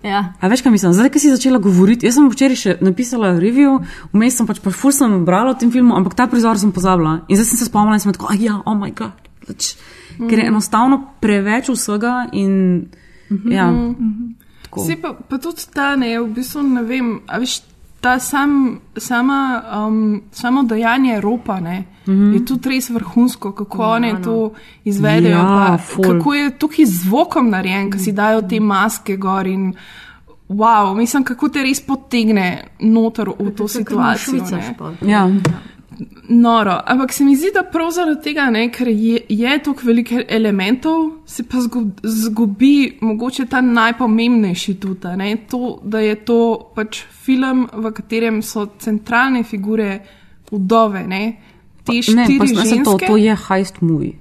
Ja. A veš, kaj mislim? Zdaj, ki si začela govoriti, jaz sem včeraj še napisala review, vmes sem pač pa ful sem brala o tem filmu, ampak ta prizor sem pozabila. In zdaj sem se spomnila in sem tako, ah ja, oh moj bog. Pač, Ker je Mhm. enostavno preveč vsega in ja. tako. Se pa, pa tudi ta, ne, v bistvu ne vem, a veš, ta sam, sama, um, samo dojanje ropa, ne, mm. -hmm. je tudi res vrhunsko, kako Ja, ja, oni no. to izvedejo, Ja, pa, kako je tukaj z zvokom narejen, ki si dajo te maske gor in wow, mislim, kako te res potegne noter v to situacijo. ne. Ja. Noro, ampak se mi zdi, da prav zaradi tega, ne, ker je, je toliko veliko elementov, se pa zgu- zgubi mogoče ta najpomembnejši tudi. a Ne, to, da je to pač film, v katerem so centralne figure vdove, ne, te Ne, pa ne, ženske. to, to je heist movie.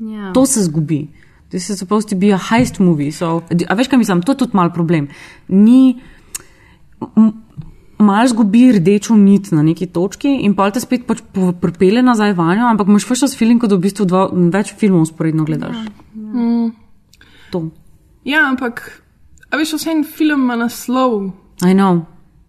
Ja. To se zgubi. This is supposed to be a heist movie. So, a veš, kaj mislim, to je tudi mal problem. Ni, mal zgubi rdečo nit na neki točki in pa te spet pač pripelje nazaj vanjo, ampak imaš vse čas feeling, kot da v bistvu dva, več filmov sporedno gledaš. Mm. To. Ja, ampak, a veš, vse en film ima naslov. I know.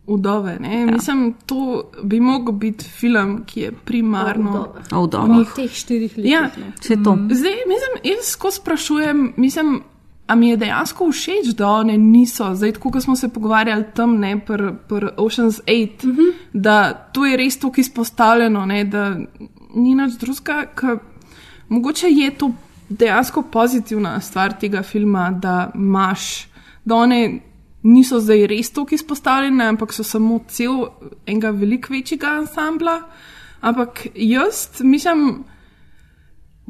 Vdove, ne? Ja. Mislim, to bi mogel biti film, ki je primarno. Od teh štirih let. Ja, Vse to. Zdaj, mislim, jaz skozi sprašujem, mislim, a mi je dejansko všeč, da one niso, zdaj, kot smo se pogovarjali tam, ne, pri pr Ocean's 8, mm -hmm. da to je res tako izpostavljeno, ne, da ni nič drugega, ker mogoče je to dejansko pozitivna stvar tega filma, da imaš, da one niso zdaj res tako izpostavljene, ampak so samo cel enega veliko večjega ansambla. Ampak jaz mislim,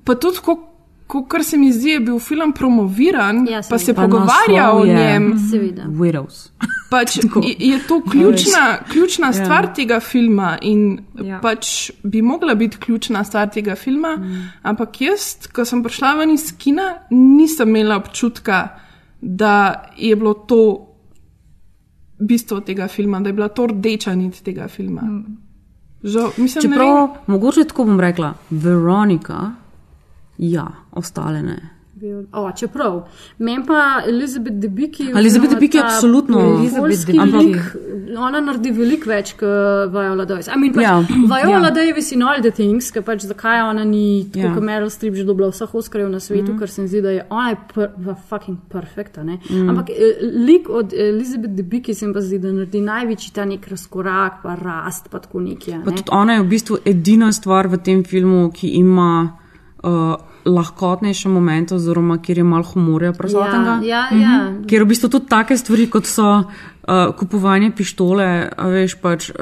pa tudi, ko, kar se mi zdi, je bil film promoviran, ja, pa se Pa pogovarja o njem. Seveda. Widows. Pač je, je to ključna, ključna Ja. stvar tega filma in Ja. ja. pač bi mogla biti ključna stvar tega filma, mm. ampak jaz, ko sem prišla ven iz kina, nisem imela občutka, da je bilo to bistvo tega filma, da je bila to rdeča nit tega filma. Mm. Žal, mislim, Čeprav, mogoče tako bom rekla, Veronika, ja, ostale ne. O, čeprav, meni pa Elizabeth Debicki. Elizabeth Debicki ta absolutno. lik, Ona naredi veliko več kot Viola Davis. I mean, pač, Ja. Viola Ja. Davis in all the things, ker pač zakaj ona ni tako Ja. ja. kot Meryl Streep že dobila vseh Oscarjev na svetu, mm. ker se mi zdi, da je ona je v fucking perfekta. Ne? Mm. Ampak eh, lik od Elizabeth Debicki se mi pa zdi, da naredi največji ta nek razkorak, pa rast, pa tako nekje. Pa Ne? tudi ona je v bistvu edina stvar v tem filmu, ki ima uh, lahkotnejše momente, oziroma kjer je malo humorja prisotnega. Ja, ja, ja. Mhm. Ker v bistvu tudi take stvari, kot so uh, kupovanje pištole, a veš pač, uh,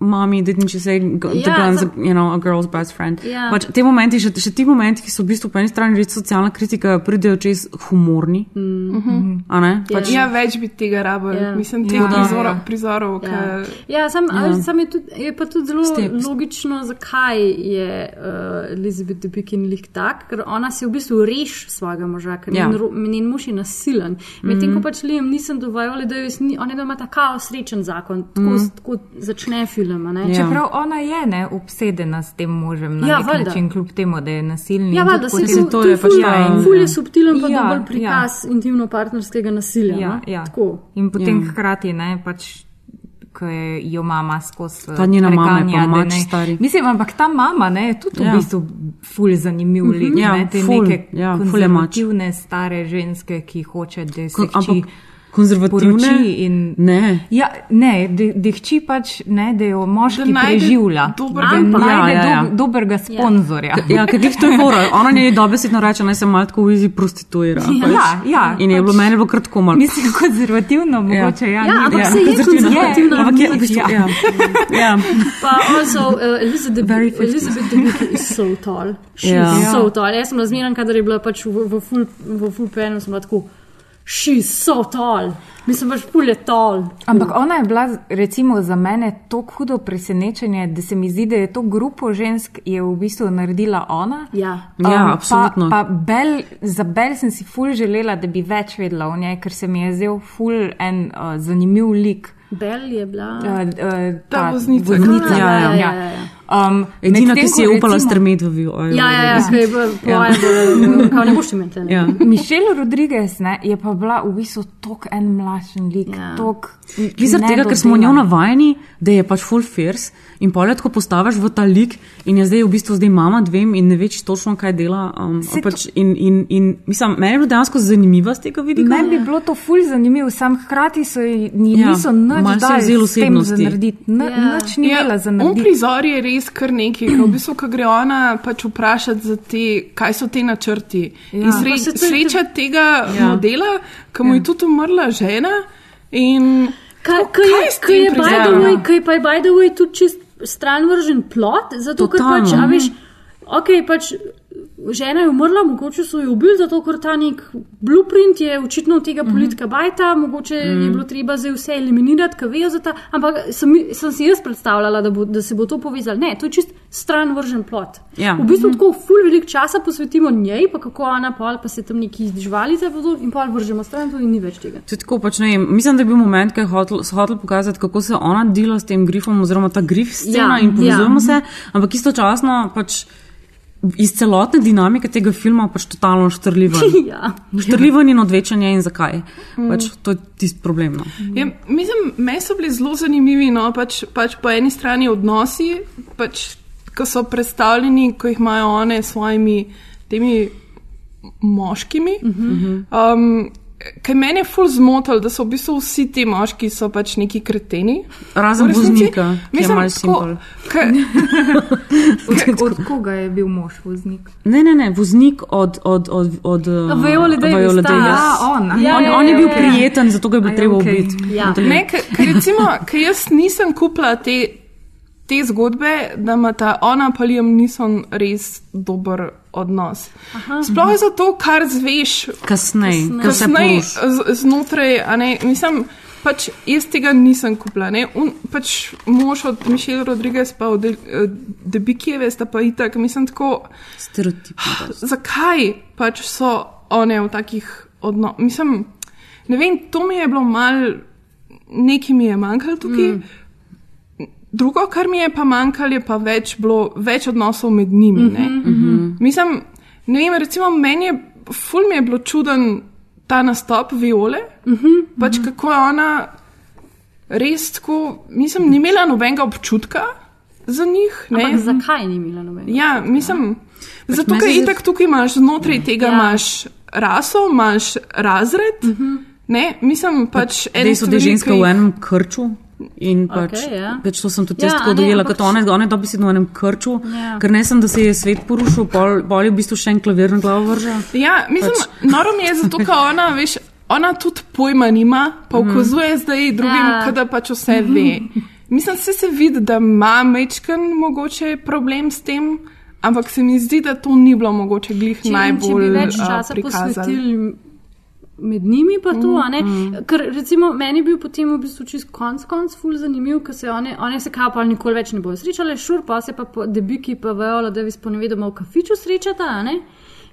mami, didn't you say the Ja, gun's, za- a, you know, a girl's best friend. Ja. Pač te momenti, še, še ti momenti, ki so v bistvu po eni strani res socialna kritika, pridejo čez humorni. Mhm. A ne? Pač, ja, več bi tega rabili. Ja. Ja. Mislim, teh Ja, ja, prizorov, ja. ja. prizorov Ja, ja. ja sam, Ja. ja. sam je, tudi, je pa tudi zelo Ste- logično, zakaj je uh, Elizabeth Debicki lik tak, ker ona se v bistvu reš svojega moža, ker Ja. ja. njen, njen mož je nasilen. Medtem Mhm. ko pač Liam nisem dovolj, da je on ima ta kaos srečen zakon, tako, mm. tako začne film. a ne. Ja. Čeprav ona je ne, obsedena s tem možem na Ja, nek valjda. način, kljub temu, da je nasilni. Ja, valjda, se potem- to je pač Ja, ful je subtilen, pa Ja, ja, dober ja. prikaz ja. intimno-partnerskega nasilja. Ja, no? ja. Tako. In potem Ja. ja. hkrati, ne, pač, ko je jo mama skozi. Ta njena mama je pa preganja, mač ne- stari. Mislim, ampak ta mama ne, je tudi Ja. v bistvu ful zanimiv lik. Ja, ne, te ful, neke ja, je konzervativne stare ženske, ki hoče, da se hči konzervativne? In, ne. Ja, ne, da da hči pač ne, da jo moški Da preživlja. dobrega- Da Ja, najde ja, ja. dob, dobrega sponzorja. Ja, ker jih to je fora. Ona njej dobesedno reče, naj se malo tako v izi prostituira. Ja, pač. ja, ja, In je bilo pač- meni bilo kratko malo. Mislim, konzervativno, mogoče ja. Ja, ampak se je konzervativna Ampak je v bistvu, Ja. ja. ja. Pa also uh, Elizabeth, Very 50s. Elizabeth Debicki is so tall. She's Ja. yeah. so tall. Jaz sem razmeren, kadar je bila pač v, v full, v full penu, sem bila tako, she's so tall. Mislim pač pul je tall. Ampak ona je bila, recimo, za mene tako hudo presenečenje, da se mi zdi, da je to grupo žensk je v bistvu naredila ona. Ja. Ja, absolutno. Pa, pa Bel, za Bel sem si ful želela, da bi več vedela o njej, ker se mi je zdel ful en uh, zanimiv lik. Bell je bila. Uh, uh, Ta voznica. voznica. Ah, ja, ja, ja, ja. ja, ja. Um, Edina, medtem ki si ko je upala recimo- strmeti v vijo. Ja, ja, ja, kaj po Ja. kao ne boš imel. Ja. Mišel Rodriguez ne, je pa bila v bistvu tok en mlačen lik. Ja. Tok, zaradi tega, ker smo njo navajeni, da je pač full fierce in pol tako postaviš v ta lik in je zdaj v bistvu zdaj mama dvem in ne veš točno, kaj dela. Um, pač in, in, in, mislim, meni je bilo dejansko zanimivo z tega vidika. Meni bi bilo to ful zanimivo, sam hkrati so ji ni, Ja, niso nič je s tem za osebnosti. narediti. N, Ja. Nič ni imela za On narediti. prizor je res kar nekaj, ko, v bistvu, ko gre ona pač vprašati, za te, kaj so te načrti. Ja. Ja. In sre, to je srečati tega Ja. ja. modela, ki mu je tudi umrla žena. In Kaj, kaj, je, kaj, tem je by the prizadevam? way, kaj pa je by the way tudi čist stran vržen plot, zato ker Totalno. pač, a veš, ok, pač žena je umrla, mogoče so jo ubili, zato ker ta nek blueprint je očitno od tega politika bajta, mogoče je bilo treba zdaj vse eliminirati, ker vejo za ta, ampak sem, sem si jaz predstavljala, da, bo, da se bo to povezalo. Ne, to je čist stran vržen plot. Ja. V bistvu tako ful veliko časa posvetimo njej, pa kako ona pol, pa se tam neki žvalice in pol vržemo stran, to in ni več tega. Je Tako, pač, ne, vem, mislim, da je bil moment, ko je hotel, hotel pokazati, kako se ona dela s tem grifom, oziroma ta grif scena Ja, in povezujemo ja. se, ampak istočasno pač iz celotne dinamike tega filma pač totalno štrljivo. ja. Štrljivo in odvečanje in zakaj. Pač, to je tisti problem. No. Ja, mislim, meni so bili zelo zanimivi. No, pač, pač po eni strani odnosi, pač, ko so predstavljeni, ko jih imajo one s svojimi temi moškimi. Um, Kaj mene je ful zmotil, da so v bistvu vsi ti moški so pač neki kreteni. Razen voznika, ki je tako, simpel. ke- Od koga je bil mož voznik? Ne, ne, ne, voznik od, od, od, od uh, Viola Davis, Viola ta. Davis. Ja, on. Ja, on, ja, on je ja, bil ja. prijeten, zato ga je bilo treba okej. ubiti. Ja. Ne, ker ker recimo, ker jaz nisem kupila te, te zgodbe, da ima ta ona pa Liam Neeson res dober odnos. Aha. Sploh zato, kar zveš Kasneje, ko se kasneje z- znotraj, a ne, mislim. Pač jaz tega nisem kupila. ne. Un, pač mož od Mišela Rodriguez pa od Debikijeve sta pa itak, mislim tako, Stereotipno. zakaj pač so one v takih odnosih. Mislim, ne vem, to mi je bilo mal, nekaj mi je manjkalo tukaj. Mm. Drugo, kar mi je pa manjkalo, je pa več, bilo, več odnosov med njimi. Mm -hmm, mm -hmm. Mislim, ne vem, recimo meni je, ful mi je bilo čuden ta nastop Viole, mm -hmm, pač mm -hmm. kako je ona res tako, mislim, ni imela nobenega občutka za njih. Ne? Ampak zakaj ni imela nobenega? Ja, mislim, zato meni ker itak tukaj imaš znotraj tega Ja. imaš raso, imaš razred. Uh -huh. Ne, mislim pač da je stvari, ženska ki v enem krču. In pač, Okej, ja. pač to sem tudi Ja, jaz tako a ne, dojela, kot one, one dobesedno v enem krču, Ja. ker ne sem, da se je svet porušil, pol, pol je v bistvu še en klavir na glavo vrža. Ja, mislim, pač. noro mi je zato, ker ona, veš, ona tudi pojma nima, pa ukazuje zdaj drugim, Ja. ja. da pač vse ve. Mislim, se se vidi, da ima mečken mogoče problem s tem, ampak se mi zdi, da to ni bilo mogoče glih Če, najbolj če bi več časa prikazali. posvetili med njimi, pa to, a ne. Ker recimo meni je bil potem v bistvu čist konc konc ful zanimiv, ker se one, one se kao pa nikoli več ne bojo srečale, šur pa se pa po debiki pa Viola Davis ponevedoma v kafiču srečata, ne.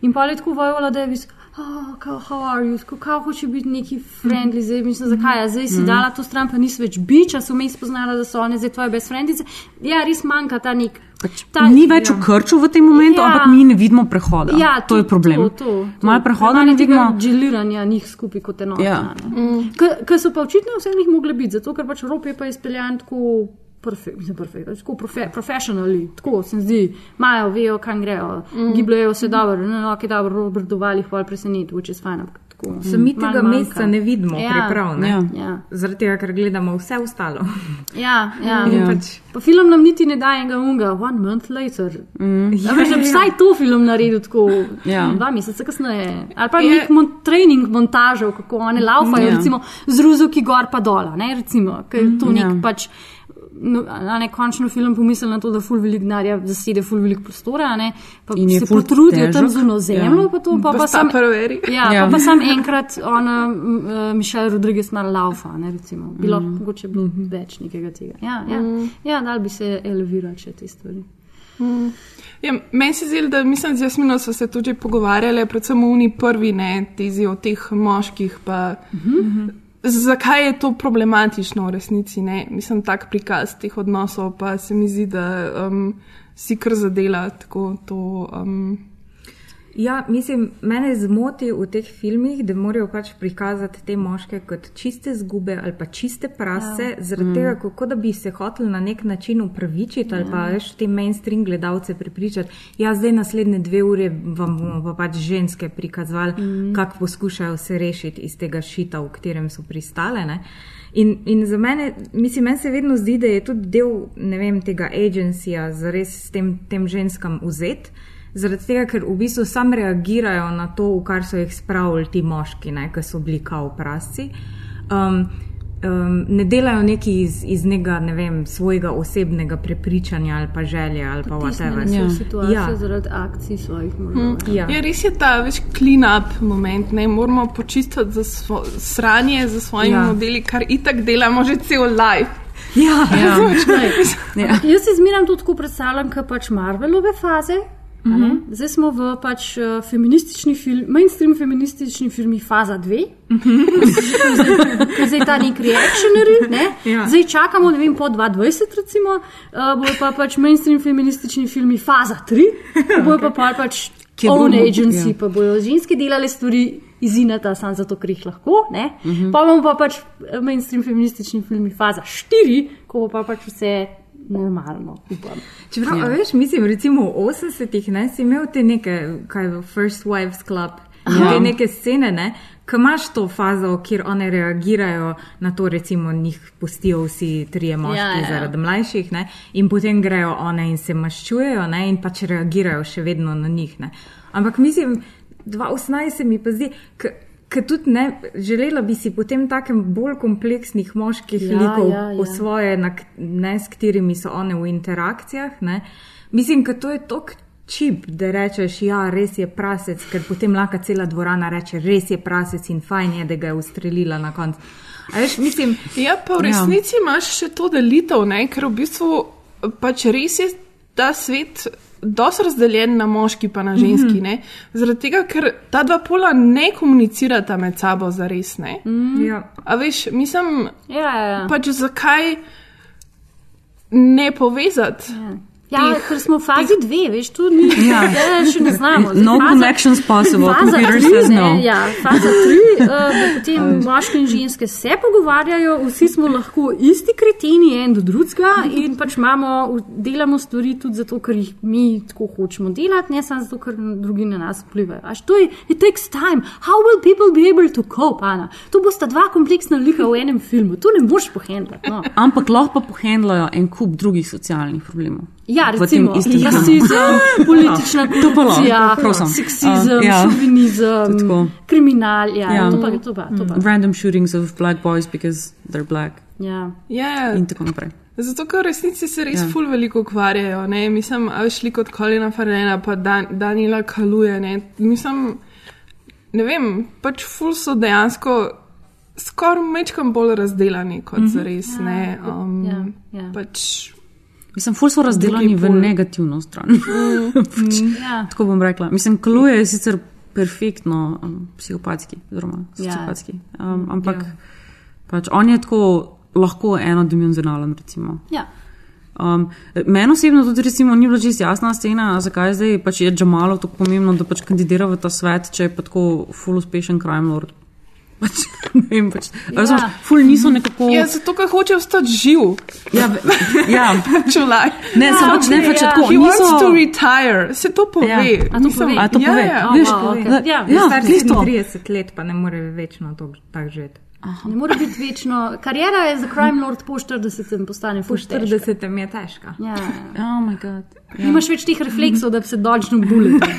In pa je tako Viola Davis. Oh, kao, how are you? Tako, kao hoče biti neki friendly, zdaj mislim, zakaj je, zdaj si dala to stran, pa nisi več bič, a so me spoznala, da so one zdaj tvoje best friendice. Ja, res manjka ta nek. Pač, ta, ni več ja. v krču v tem momentu, Ja. ja. ampak mi ne vidimo prehoda. Ja, to, je problem. To, to, to. Malo prehoda ne vidimo. Dželiranja njih skupaj kot enota. Ja. Mm. Ker so pa očitno vse njih mogli biti, zato ker pač Rop je pa izpeljan tako. Perfekt, mislim, perfekt, tako profe, profesionalni, tako se mi zdi, imajo, vejo, kam grejo, mm. gibljajo se dobro, no, ok, dobro, Robert Doval jih bolj preseneti, which is fine. Tako, Se mi malo tega meseca ne vidimo, Ja. priprav, ne? Ja. Ja. Zaradi tega, ker gledamo vse ostalo. Ja, ja. Ja. pač- Pa film nam niti ne daje enega unga, one month later. Mm. Ja, veš, da bi ja. vsaj to film naredil tako, Ja. dva meseca kasneje. Ali pa Je- nek mon trening montažev, kako one laufajo, Ja. ja. recimo z ruzuki gor pa dol, ne, recimo, ker je to nek Ja. ja. pač. No, ne končno film pomislil na to, da ful velik denarja zasede ful velik prostora, a ne, pa In se potrudijo tam težek. zuno zemljo, Ja. pa to pa, pa Pa sam, ja, Ja. ja. Pa, pa sam enkrat ona, uh, Mišel Rodriguez malo laufa, ne, recimo, bilo, mm. mogoče bilo več nekega tega. Ja, ja. Mm. ja dal bi se elevirati še te stvari. Ja, meni se zdi, da mislim, z Jasmino so se tudi pogovarjali, predvsem v uni prvi, ne, tezi o teh moških. Pa, mm -hmm. Zakaj je to problematično v resnici. Ne? Mislim, tak prikaz teh odnosov pa se mi zdi, da um, si kar zadela tako to. Um, Ja, mislim, mene zmoti v teh filmih, da morajo pač prikazati te moške kot čiste zgube ali pa čiste prase, ja. zaradi Mm. tega, kako da bi se hoteli na nek način upravičiti ali Ja. pa veš te mainstream gledalce prepričati. Ja, zdaj naslednje dve ure vam bomo pa pač ženske prikazovali, mm. kako poskušajo se rešiti iz tega šita, v katerem so pristale. Ne? In, in za mene, mislim, meni se vedno zdi, da je tudi del ne vem, tega agencija za res s tem, tem ženskam vzet. Zaradi tega, ker v bistvu sam reagirajo na to, v kar so jih spravili ti moški, ne, ki so bili kao prasci. Um, um, ne delajo neki iz, iz nekega, ne vem, svojega osebnega prepričanja ali pa želje ali pa whatever. Potisnjeni so v situacijo Ja. zaradi akcij svojih hm. možov. Ja. Ja, res je ta veš, clean up moment, ne moramo počistiti za svo, sranje za svojimi Ja. ja. modeli, kar itak delamo že cel life. Ja, Ja. Razumeš? Ja. Jaz si zmeraj tudi tako predstavljam, kot pač Marvelove faze. A ne. Zdaj smo v pač uh, feministični film, mainstream feministični filmi faza 2. Zdaj ta nek reakcionari, ne? Ja. zdaj čakamo, ne vem, po 2020, recimo, uh, bojo pa pač mainstream feministični filmi faza 3, bojo pa pol pač own agency, ja. pa bojo ženske delale stvari iz inata, samo zato, ker jih lahko. Ne? Mhm. Pa bomo pa pač eh, mainstream feministični filmi faza 4, ko bo pa pač vse normalno, upam. Čeprav, Ja. ja. veš, mislim, recimo v 80-ih ne, si imel te neke, kaj je First Wives Club, Aha. te neke scene, ne, ko imaš to fazo, kjer one reagirajo na to, recimo, njih pustijo vsi trije moški Ja, ja, ja. ja. zaradi mlajših, ne, in potem grejo one in se maščujejo, ne, in pač reagirajo še vedno na njih. Ne. Ampak mislim, 2018 se mi pa zdi, Ker tudi ne, želela bi si potem takem bolj kompleksnih moških Ja, likov ja, ja, ja. ja. svoje, na, ne, s katerimi so one v interakcijah. Ne. Mislim, da to je tok čip, da rečeš, ja, res je prasec, ker potem lahko cela dvorana reče, res je prasec in fajn je, da ga je ustrelila na koncu. Veš, mislim, Ja, pa v resnici ja. imaš še to delitev, ne? ker v bistvu pač res je ta svet dosti razdeljen na moški pa na ženski. Mhm. Ne? Zaradi tega, ker ta dva pola ne komunicirata med sabo za res. Ne? Mm. Ja. A veš, mislim, Ja, ja, ja. pač zakaj ne povezati? Ja. Ja, ker smo v fazi dve, veš, tu ni, Ja. še ne znamo. No connections possible, Faza computer tri, says ne, no. Ja, faza tri, uh, potem moški in ženske se pogovarjajo, vsi smo lahko isti kreteni, en do drugega in pač imamo, delamo stvari tudi zato, ker jih mi tako hočemo delati, ne samo zato, ker drugi na nas vplivajo. Až to je, it takes time. How will people be able to cope, Ana? To bosta dva kompleksna lika v enem filmu, to ne moreš pohendlati. No. Ampak lahko pa pohendlajo en kup drugih socialnih problemov. Ja, Tem recimo, rasizem, politična korupcija, seksizem, Uh, ja. šovinizem, kriminal. Ja, Ja. To pa, to pa, to pa. Random shootings of black boys because they're black. Ja. Ja, In tako naprej. Zato, ker v resnici se res Ja. ja. ful veliko ukvarjajo. Ne? Mislim, a veš, lik od Kolina Farena, pa Dan, Daniela Kaluje. Ne? Mislim, ne vem, pač ful so dejansko skoraj mečkam bolj razdelani kot mm -hmm. zares. Ne? Um, ja, ja. Pač, Mislim, ful so razdeljeni v negativno stran. Pač, Ja. Tako bom rekla. Mislim, Kluje je sicer perfektno um, psihopatski, oziroma Ja. sociopatski. Um, ampak Ja. pač on je tako lahko enodimenzionalen, recimo. Ja. Um, Meni osebno tudi recimo, ni bila čisto jasna scena, zakaj zdaj pač je Džamalov tako pomembno, da pač kandidira v ta svet, če je pa tako full uspešen crime lord. Pač, ne vem, pač, Ja. ja. ful niso nekako. ja, zato, ker hoče ostati živ. Ja, ja. Čulaj. Ne, samo pač ne, pač tako, He niso- wants to retire, se to pove. Ja. A to Mislim, pove? A to ja, pove? Ja, Veš, ja. pove. Ja, Ja, ja, star tisto. 37 let, pa ne more večno to tako živeti. Ne more biti večno. Karijera je za crime lord po 40 postane Po ful težka. 40 je težka. Ja. Oh moj bog. Nimaš več teh refleksov, da bi se dočno bulil.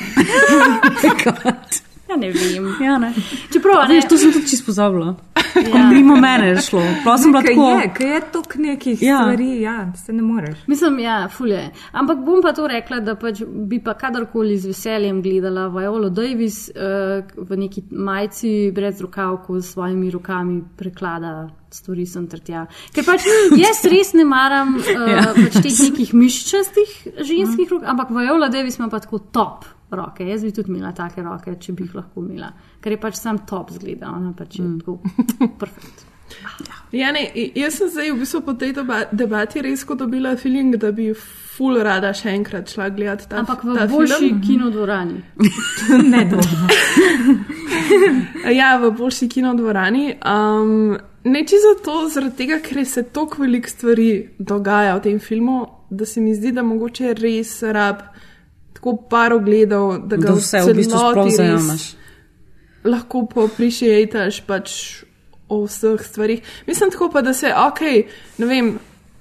Ja, ne vem. Ja, ne. Čeprav, a ne, Veš, to sem tudi čisto pozabila. Tako Ja. mimo mene je šlo. Prav sem bila tako. je, kaj je toliko nekih Ja. ja. stvari, ja, se ne moreš. Mislim, ja, fulje. Ampak bom pa to rekla, da pač bi pa kadarkoli z veseljem gledala Viola Davis uh, v neki majici brez rokav, ko s svojimi rokami preklada stvari sem ter tja. Ker pač jaz res ne maram uh, Ja. ja. pač teh nekih miščastih ženskih rok, ampak Viola Davis ima pa tako top roke. Jaz bi tudi imela take roke, če bi jih lahko imela. Ker je pač sam top zgleda, ona pač je mm. tako perfekt. Ja, ne, jaz sem zdaj v bistvu po tej deba- debati res dobila feeling, da bi ful rada še enkrat šla gledati ta Ampak v ta boljši film. kinodvorani. ne dvomim. Ja, v boljši kinodvorani. Um, ne čisto zato, zaradi tega, ker se toliko velik stvari dogaja v tem filmu, da se mi zdi, da mogoče res rab tako par ogledov, da ga Da vse v bistvu sploh res zajameš. Lahko poprišijetaš pač o vseh stvarih. Mislim tako pa, da se, ok, ne vem,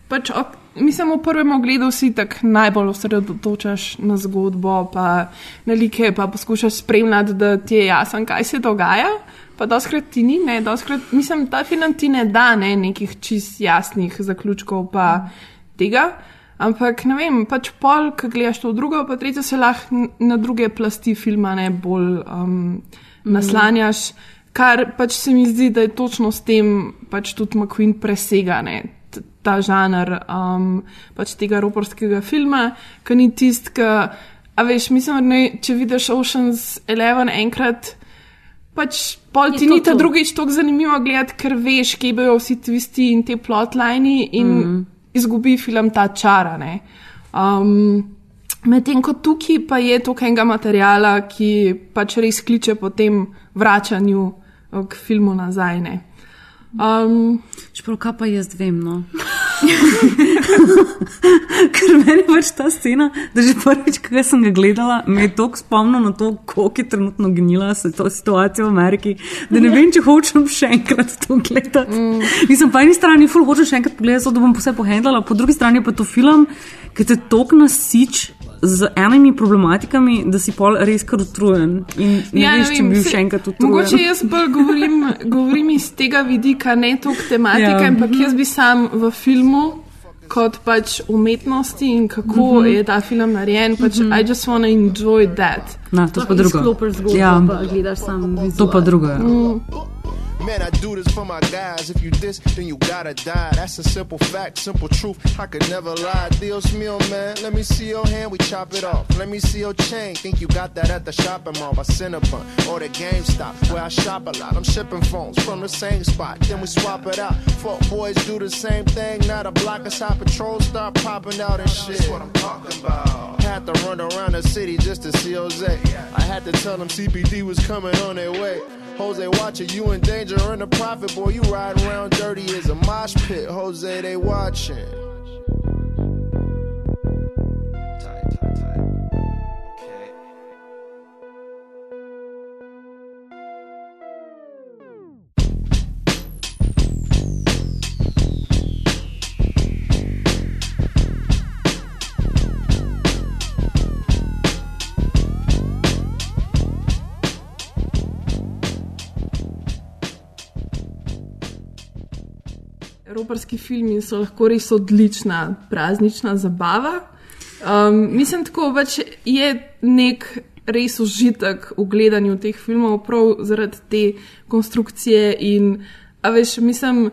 pač ok, mislim, v prvem ogledu si tako najbolj osredotočaš na zgodbo, pa na like, pa poskušaš spremljati, da ti je jasno, kaj se dogaja. Pa doskrat ti ni, ne, doskrat, mislim, ta film ti ne da ne, nekih čist jasnih zaključkov, pa tega. Ampak ne vem, pač pol, ki gledaš to drugo, pa tretje se lahko na druge plasti filma ne bolj um, naslanjaš, kar pač se mi zdi, da je točno s tem pač tudi McQueen presega ne, ta žanr um, pač tega roporskega filma, ki ni tist, ki, a veš, mislim, ne, če vidiš Ocean's Eleven enkrat, pač pol ti ni ta drugič tako zanimivo gledati, ker veš, kje bojo vsi twisti in te plotlini in mm. Izgubi film ta čara. Um, Medtem ko tukaj pa je toliko enega materijala, ki pač res kliče po tem vračanju eh, k filmu nazaj. Um, Čeprav kaj pa jaz vem, no. Ker meni pač ta scena, da že prvič, ko sem ga gledala, me je toliko spomnil na to, koliko je trenutno gnila se to situacija v Ameriki, da ne vem, če hočem še enkrat to gledati. Mm. Mislim, po eni strani ful hočem še enkrat pogledati, zato da bom vse pohendala, po drugi strani pa to film, ki te tok nasič z enimi problematikami, da si pol res kar utrujen. In ne ja, veš, če bi bil še enkrat utrujen. Mogoče jaz bolj govorim, govorim iz tega vidika, ne toliko tematike, Ja. ampak jaz bi sam v filmu. Kot pač umetnosti in kako mm Mhm. -hmm. je ta film narejen, pač mm Mhm. -hmm. I just wanna enjoy that. Na, to pa drugo. Ja. pa gledaš sam vizual. To pa drugo. ja. Mm. Man, I do this for my guys. If you diss, then you gotta die. That's a simple fact, simple truth. I could never lie. Dios mio, man. Let me see your hand, we chop it off. Let me see your chain. Think you got that at the shopping mall by Cinnabon or the GameStop where I shop a lot. I'm shipping phones from the same spot. Then we swap it out. Fuck boys do the same thing. Now the blockers hot patrols start popping out and shit. That's what I'm talking about. Had to run around the city just to see Jose. I had to tell them CPD was coming on their way. Jose watching you in danger in the profit boy you riding around dirty as a mosh pit. Jose they watching Roparski filmi so lahko res odlična praznična zabava. Um, mislim, tako pač je nek res užitek v gledanju teh filmov, prav zaradi te konstrukcije in, a veš, mislim,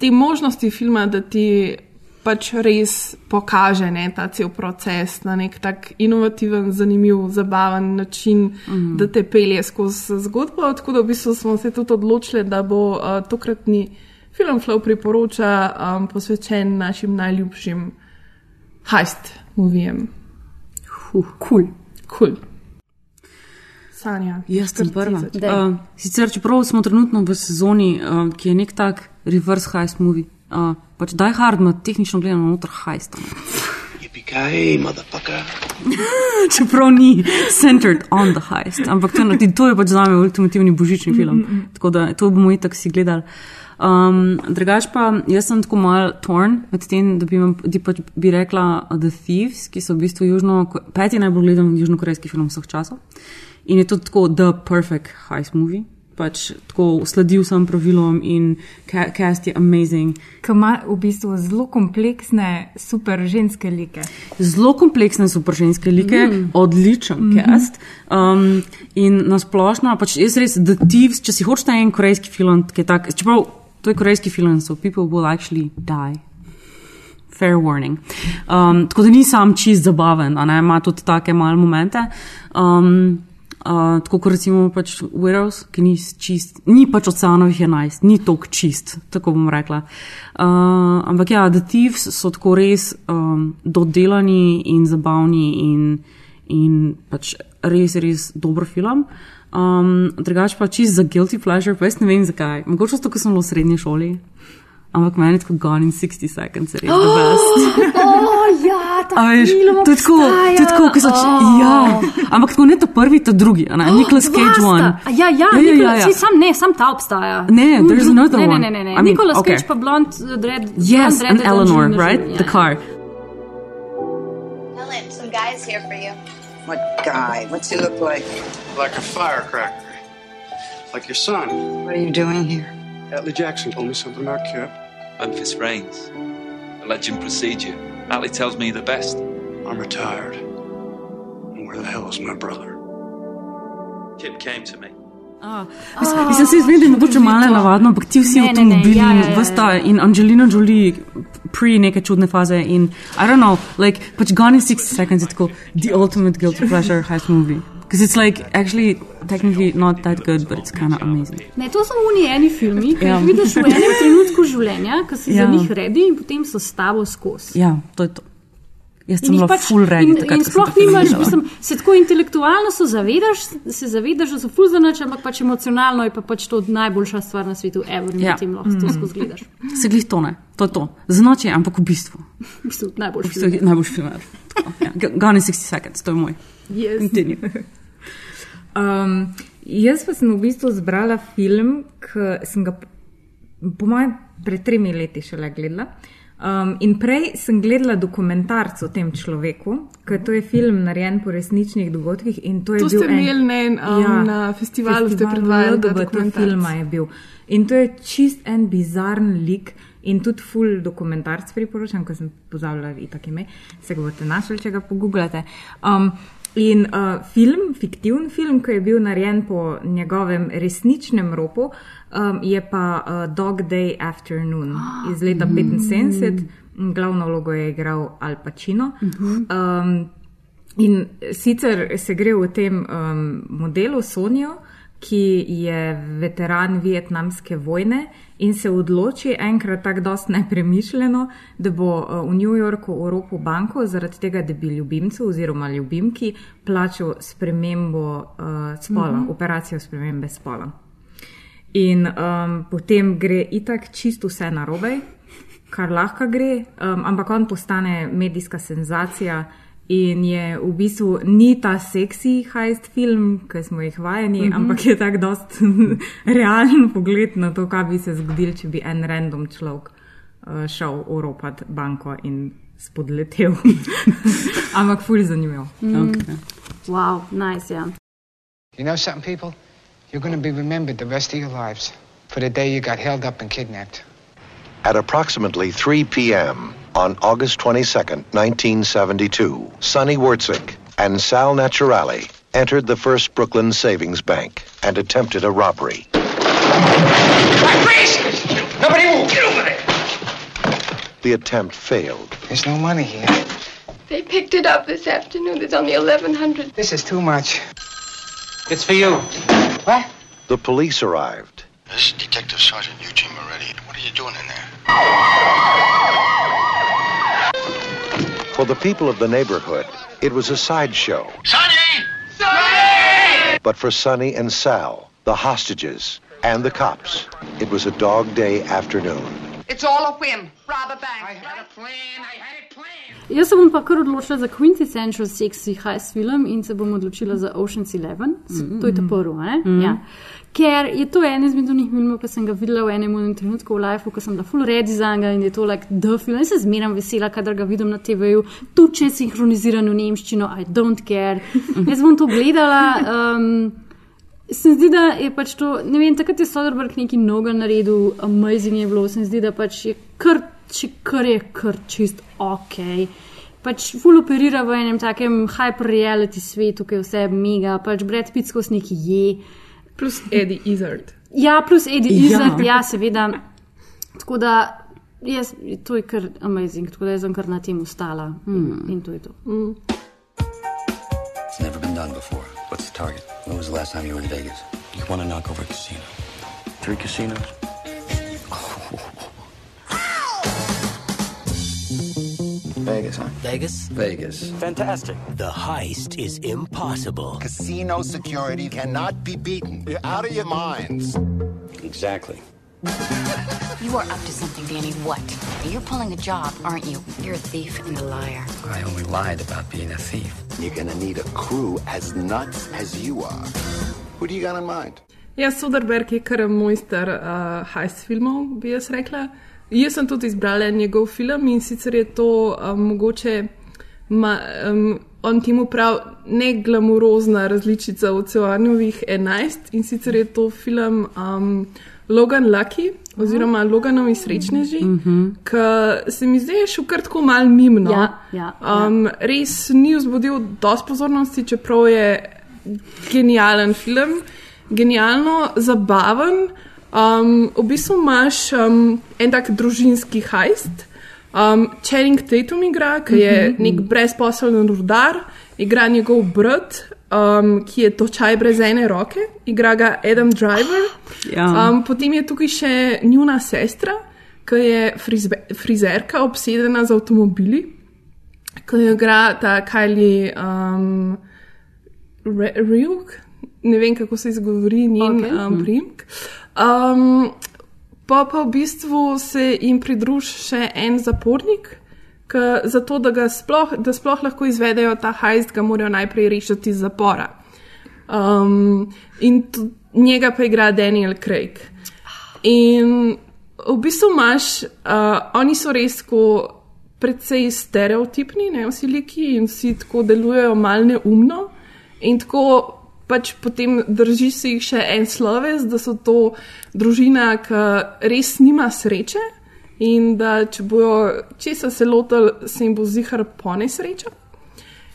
te možnosti filma, da ti pač res pokaže ne, ta cel proces na nek tak inovativen, zanimiv, zabaven način, Mhm. mm. da te pelje skozi zgodbo. Tako da v bistvu smo se tudi odločili, da bo uh, tokratni film Flow priporoča um, posvečen našim najljubšim heist movijem. Huh, cool. Cool. Sanja. Jaz sem prva. Uh, sicer, čeprav smo trenutno v sezoni, uh, ki je nek tak reverse heist movie, uh, pač Die Hard ima tehnično gledano noter heist. Yippee motherfucker. Čeprav ni centered on the heist, ampak to, je- to je pač za me ultimativni božični film. Mm, mm, mm. Tako da to bomo itak si gledali. Um, drugač pa jaz sem tako mal torn med tem, da bi, vam, da pač bi rekla uh, The Thieves, ki so v bistvu južno, peti najbolj gledan južnokorejski film vseh časov. In je to tako The Perfect Heist Movie. Pač tako sledil sem pravilom in ca cast je amazing. Ki ima v bistvu zelo kompleksne, super ženske like. Zelo kompleksne super ženske like, Mm. odličen mm. -hmm. cast. Um, in nasplošno, pač jaz res, The Thieves, če si hočeš en korejski film, ki je tak, čeprav to je korejski film, so people will actually die. Fair warning. Um, tako da ni sam čist zabaven, a ne ima tudi take male momente. Um, Uh, tako kot recimo pač Widows, ki ni čist, ni pač oceanovih 11, ni tok čist, tako bom rekla. Uh, ampak ja, The Thieves so tako res um, dodelani in zabavni in, in pač res, res dober film. Um, drugač pa čist za guilty pleasure, pa jaz ne vem zakaj. Mogoče zato, ker sem v srednji šoli. Ampak meni je tako Gone in 60 Seconds, res the best. Oh, ja, ta veš, film to je tako, to je tako, ko so, obstaja. ja, ampak tako ne ta prvi, ta drugi, ne, Nicolas Dva Cage sta. one. A Ja, ja, ja, Nicolas, ja, ja. sam ne, sam ta obstaja. Ne, there's Mhm. another ne, one. Ne, ne, ne, ne. I mean, Nicolas okay. Cage pa blond, uh, dread. Yes, blonde, and dreaded Eleanor, right? Jolie, The ja. car. Helen, some guys here for you. What guy? What's he look like? Like a firecracker. Like your son. What are you doing here? Atlee Jackson told me something about Kip. Memphis Reigns. The legend precedes you. Atlee tells me the best. I'm retired. And where the hell is my brother? Kip came to me. Mislim, mislim, se vem, da je mogoče malo navadno, ampak ti vsi avtomobili ja, in ja, ja. vsta in Angelina Jolie pri neke čudne faze in I don't know, like, pač Gone in 60 Seconds je tako the ultimate guilty pleasure heist movie. Because it's like actually technically not that good, but it's kind of amazing. Ne, to so oni eni filmi, ki Ja. jih vidiš v enem trenutku življenja, ki si Ja. za njih redi in potem so s tabo skozi. Ja, to je to. Jaz sem pač- full ready in, takrat, in sploh nimaš, mislim, se tako intelektualno so zavedaš, se zavedaš, da so full zanač, ampak pač emocionalno je pa pač to najboljša stvar na svetu, ever, Ja. potem lahko to Mhm. skozi gledaš. Se glih to ne, to je to. Za noč je, ampak v bistvu. V bistvu V najboljši bistvu je film. najboljši film. ja. Gone in 60 Seconds, to je moj. Yes. Continue. Um, jaz pa sem v bistvu zbrala film, ki sem ga, po mojem, pred tremi leti šele gledala. Um, in prej sem gledala dokumentarc o tem človeku, ker to je film narejen po resničnih dogodkih. To, je To ste en- imeli, ne, um, na festivalu ste predvajali dokumentarc. filma je bil. In to je čist en bizaren lik. In tudi full dokumentarc priporočam, ko sem pozabila itak ime, se ga boste našli, če ga pogooglate. Um, in uh, film, fiktivni film, ki je bil narejen po njegovem resničnem ropu, um, je pa uh, Dog Day Afternoon iz leta 75. Glavno vlogo je igral Al Pacino. Um, in sicer se gre v tem um, modelu Sonijo, ki je veteran vietnamske vojne in se odloči enkrat tako dost nepremišljeno, da bo uh, v New Yorku oropil banko zaradi tega, da bi ljubimcu oziroma ljubimki plačal spremembo uh, spola, mm -hmm. operacijo spremembe spola. In um, potem gre itak čisto vse narobe, kar lahko gre, um, ampak on postane medijska senzacija in je v bistvu ni ta seksi heist film, ki smo jih vajeni, mm. -hmm. ampak je tak dost realen pogled na to, kaj bi se zgodil, če bi en random človek uh, šel oropat banko in spodletel. ampak fulj zanimivo. Mm. Wow, nice, ja. You know something, people? You're going to be remembered the rest of your lives for the day you got held up and kidnapped. At approximately 3 p.m. on August 22nd, 1972, Sonny Wurtzik and Sal Naturale entered the First Brooklyn Savings Bank and attempted a robbery. Freeze! Nobody move! Get over there! The attempt failed. There's no money here. They picked it up this afternoon. There's only 1100 This is too much. It's for you. What? The police arrived. This is Detective Sergeant Eugene Moretti. What are you doing in there? For the people of the neighborhood, it was a sideshow. Sonny! But for Sonny and Sal, the hostages, and the cops, it was a dog day afternoon. It's all a whim. Rob a bank. I had a plan. I had it planned. Jaz se bom pa kar odločila za quintessential sexy heist film in se bom odločila za Ocean's Eleven. Mm. To je ta prvi, ne? Mhm. Ja. Ker je to en izmed unih filmov, ki sem ga videla v enem trenutku v lifeu, ko sem bila full ready za njega in je to like the film. Jaz se zmeram vesela, kadar ga vidim na TV-ju, tudi če je sinhroniziran v nemščino, I don't care. Jaz bom to gledala. Um, Se mi zdi, da je pač to, ne vem, takrat je Soderbergh nekaj noga naredil, amazing je bilo, se mi zdi, da pač je kar, če kar je kar čist ok. Pač full operira v enem takem hyper reality svetu, ki je vse mega, pač Brad Pitt skozi neki je. Plus Eddie Izzard. Ja, plus Eddie Ja. Izzard, ja, seveda. Tako da, jaz, to je kar amazing, tako da jaz sem kar na tem ustala. Mm. In to je to. Mm. It's never been done before. What's the target. When was the last time you were in Vegas? You want to knock over a casino. Three casinos? Vegas, huh? Vegas? Vegas. Fantastic. The heist is impossible. Casino security cannot be beaten. You're out of your minds. Exactly. You are up to something, Danny. What? You're pulling a job, aren't you? You're a thief and a liar. I only lied about being a thief. You're gonna need a crew as nuts as you are. Who do you got in mind? Ja, Soderberg je kar mojster uh, heist filmov, bi jaz rekla. Jaz sem tudi izbrala njegov film in sicer je to um, mogoče, ma, um, on temu pravi, ne glamurozna različica Oceanovih 11 in sicer je to film um, Logan Lucky oziroma Loganovi srečneži, mm -hmm. ki se mi zdaj šel kar tako mal mimno. Ja, ja, um, res ni vzbudil dosti pozornosti, čeprav je genijalen film, genialno zabaven. Um, v bistvu imaš um, en tak družinski hajst. Um, Channing Tatum igra, ki je Mhm. nek brezposeln rudar, igra njegov brat, um, ki je točaj brez ene roke, igra ga Adam Driver. Ja. Um, potem je tukaj še njuna sestra, ki je frizbe, frizerka, obsedena z avtomobili, ki jo igra ta Kylie um, Re- Ryuk, ne vem kako se izgovori njen okay. um, primek. Um, pa pa v bistvu se jim pridruži še en zapornik. K, zato, da, ga sploh, da sploh lahko izvedejo ta hajst, ga morajo najprej rešiti iz zapora. Um, in njega pa igra Daniel Craig. In v bistvu imaš, uh, oni so res tako precej stereotipni, ne vsi liki in vsi tako delujejo mal neumno. In tako pač potem drži se jih še en sloves, da so to družina, ki res nima sreče in da če bojo česa se lotili, se jim bo zihar po nesreča.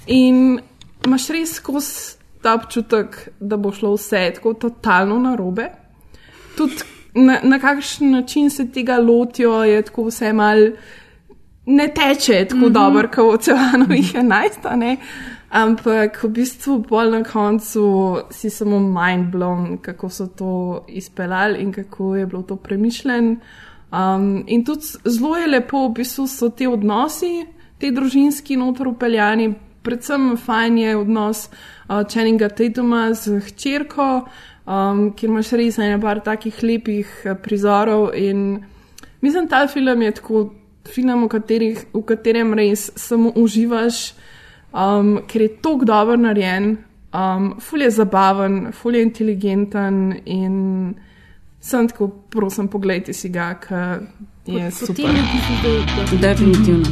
In imaš res skozi ta občutek, da bo šlo vse tako totalno narobe. Tudi na, na kakšen način se tega lotijo, je tako vse mal. Ne teče tako mm. -hmm. dobro, kot v oceanovih 11, a ne? Ampak v bistvu bolj na koncu si samo mind blown, kako so to izpeljali in kako je bilo to premišljen. Um, in tudi zelo je lepo, v bistvu so ti odnosi, ti družinski notor upeljani, predvsem fajn je odnos uh, Channinga Tatuma z hčerko, um, kjer imaš res ene par takih lepih eh, prizorov. In mislim, ta film je tako film, v, katerih, v katerem res samo uživaš, um, ker je tako dobro narejen, um, ful je zabaven, ful je inteligenten in sem tako, prosim, pogledajte si ga, ker je super. da- da- Definitivno.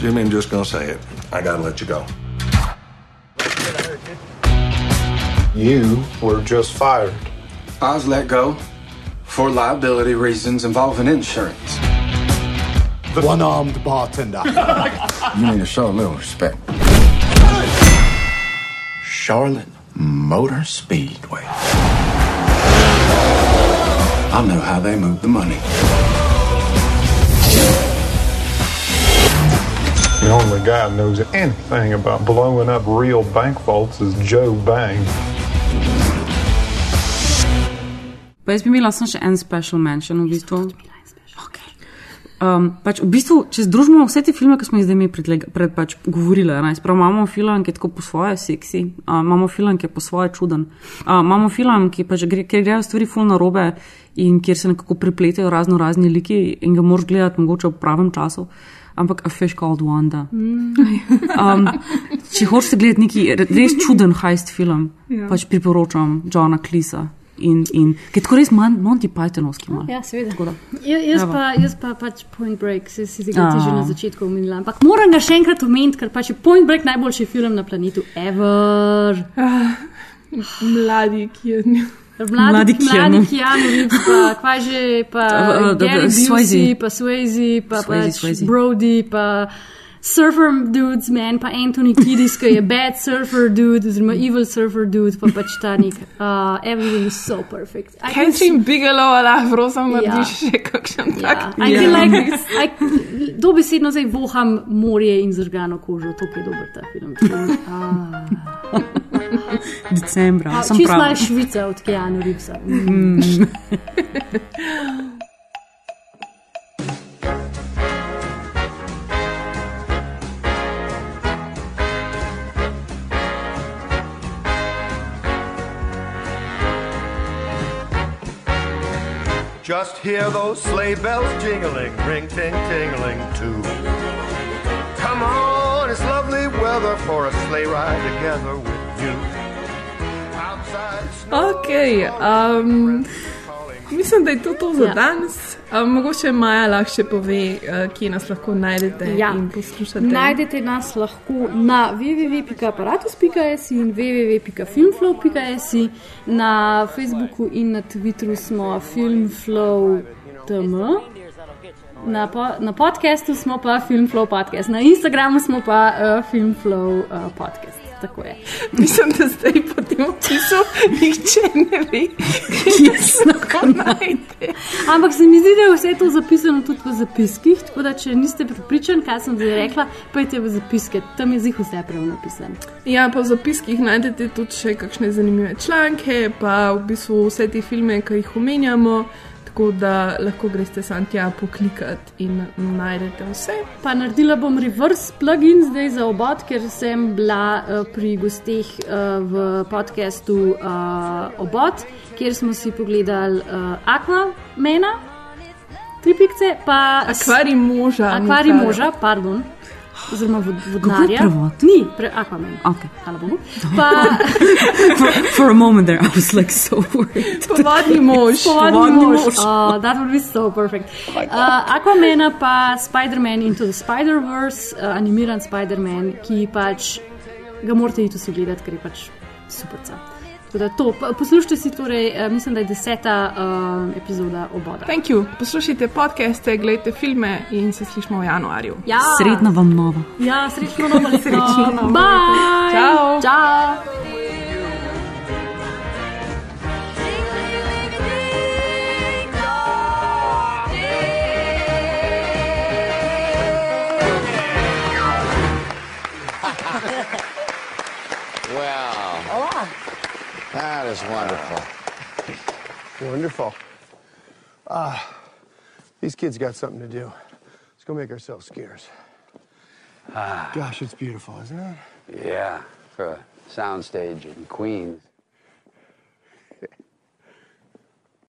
Jimmy, I'm just gonna say it. I gotta let you go. You were just fired. I was let go for liability reasons involving insurance. The one armed bartender. You need to show a little respect. Charlotte Motor Speedway. I know how they move the money. The only guy who knows anything about blowing up real bank vaults is Joe Bang. Pa jaz bi imela samo še en special mention v bistvu. Okay. Um, pač v bistvu, če združimo vse te filme, ki smo jih zdaj mi pred, pred pač govorili, ne, sprav, imamo film, ki je tako po svoje seksi, uh, imamo film, ki je po svoje čuden, uh, imamo film, ki pač gre, kjer grejo stvari ful na robe in kjer se nekako prepletajo razno razni liki in ga moraš gledati mogoče v pravem času. Ampak A Fish Called Wanda. Um, če hočeš gledati neki res čuden heist film, ja. pač priporočam Johna Klisa. In, in ki je tako res Mon- Monty Pythonovski. malo. Ja, seveda. Ja, jaz, Evo. pa, jaz pa pač Point Break, se si tega že na začetku omenila. Ampak moram ga še enkrat omeniti, ker pač je Point Break najboljši film na planetu ever. Ah, mladi, ki je. Mladi, Mladi mladi. Keanu Reeves, pa kva že, pa Gary. Busey, pa Swayze, pa Swayze, pač Swayze. Brody, pa Surfer Dudes, man, pa Anthony Kiddis, ki je bad surfer dude, oziroma evil surfer dude, pa pač ta nek, uh, everything is so perfect. I can Catherine Bigelow, ali prosim, Ja. narediš še kakšen tak. I feel like I, dobesedno zdaj voham morje in zržgano kožo, to je dober ta film. Ah. Decembra, A, sem Čist prav. malo Švica od Keanu Reevesa. Mm. Just hear those sleigh bells jingling, ring ting tingling too. Come on, it's lovely weather for a sleigh ride together with you. Outside Ok, um, mislim, da je to, to za Ja. danes. Um, mogoče Maja lahko pove, uh, kje nas lahko najdete Ja. in poslušate. Najdete nas lahko na www.aparatus.js in www.filmflow.js, na Facebooku in na Twitterju smo filmflow.tm. Na, po, na podkastu smo pa Filmflow podcast, na Instagramu smo pa uh, Filmflow uh, podcast. Tako je. Mislim, da zdaj po tem opisu nihče ne ve, kje se lahko najde. Ampak se mi zdi, da je vse to zapisano tudi v zapiskih, tako da če niste pripričani, kaj sem zdaj rekla, pojdite v zapiske, tam je zih vse prav napisano. Ja, pa v zapiskih najdete tudi še kakšne zanimive članke, pa v bistvu vse te filme, ki jih omenjamo. Tako da lahko greste sam tja poklikati in najdete vse. Pa naredila bom reverse plugin zdaj za obod, ker sem bila uh, pri gosteh uh, v podkastu uh, Obod, kjer smo si pogledali uh, Aquamena, tri pikce, pa Akvarij moža. Akvarij Nikar. moža, pardon. Oziroma vod, vodnarja. Ni, pre, Aquaman. Okay. Hvala Bogu. Pa, for, for a moment there, I was like so worried. Povodni mož. Povodni mož. Oh, that would be so perfect. Uh, Aquamena pa Spider-Man into the Spider-Verse, uh, animiran Spider-Man, ki pač ga morate iti vsi gledati, ker je pač super. Da to, Pa poslušajte si torej, uh, mislim, da je deseta uh, epizoda oboda. Thank you. Poslušajte podcaste, gledajte filme in se slišmo v januarju. Ja. Srednja vam nova. Ja, srečno novo leto. Srečno novo leto. Bye. Ciao. Ciao. That is wonderful. Wonderful. Ah, these kids got something to do. Let's go make ourselves scarce. Ah, Gosh, it's beautiful, isn't it? yeah, for a soundstage in Queens.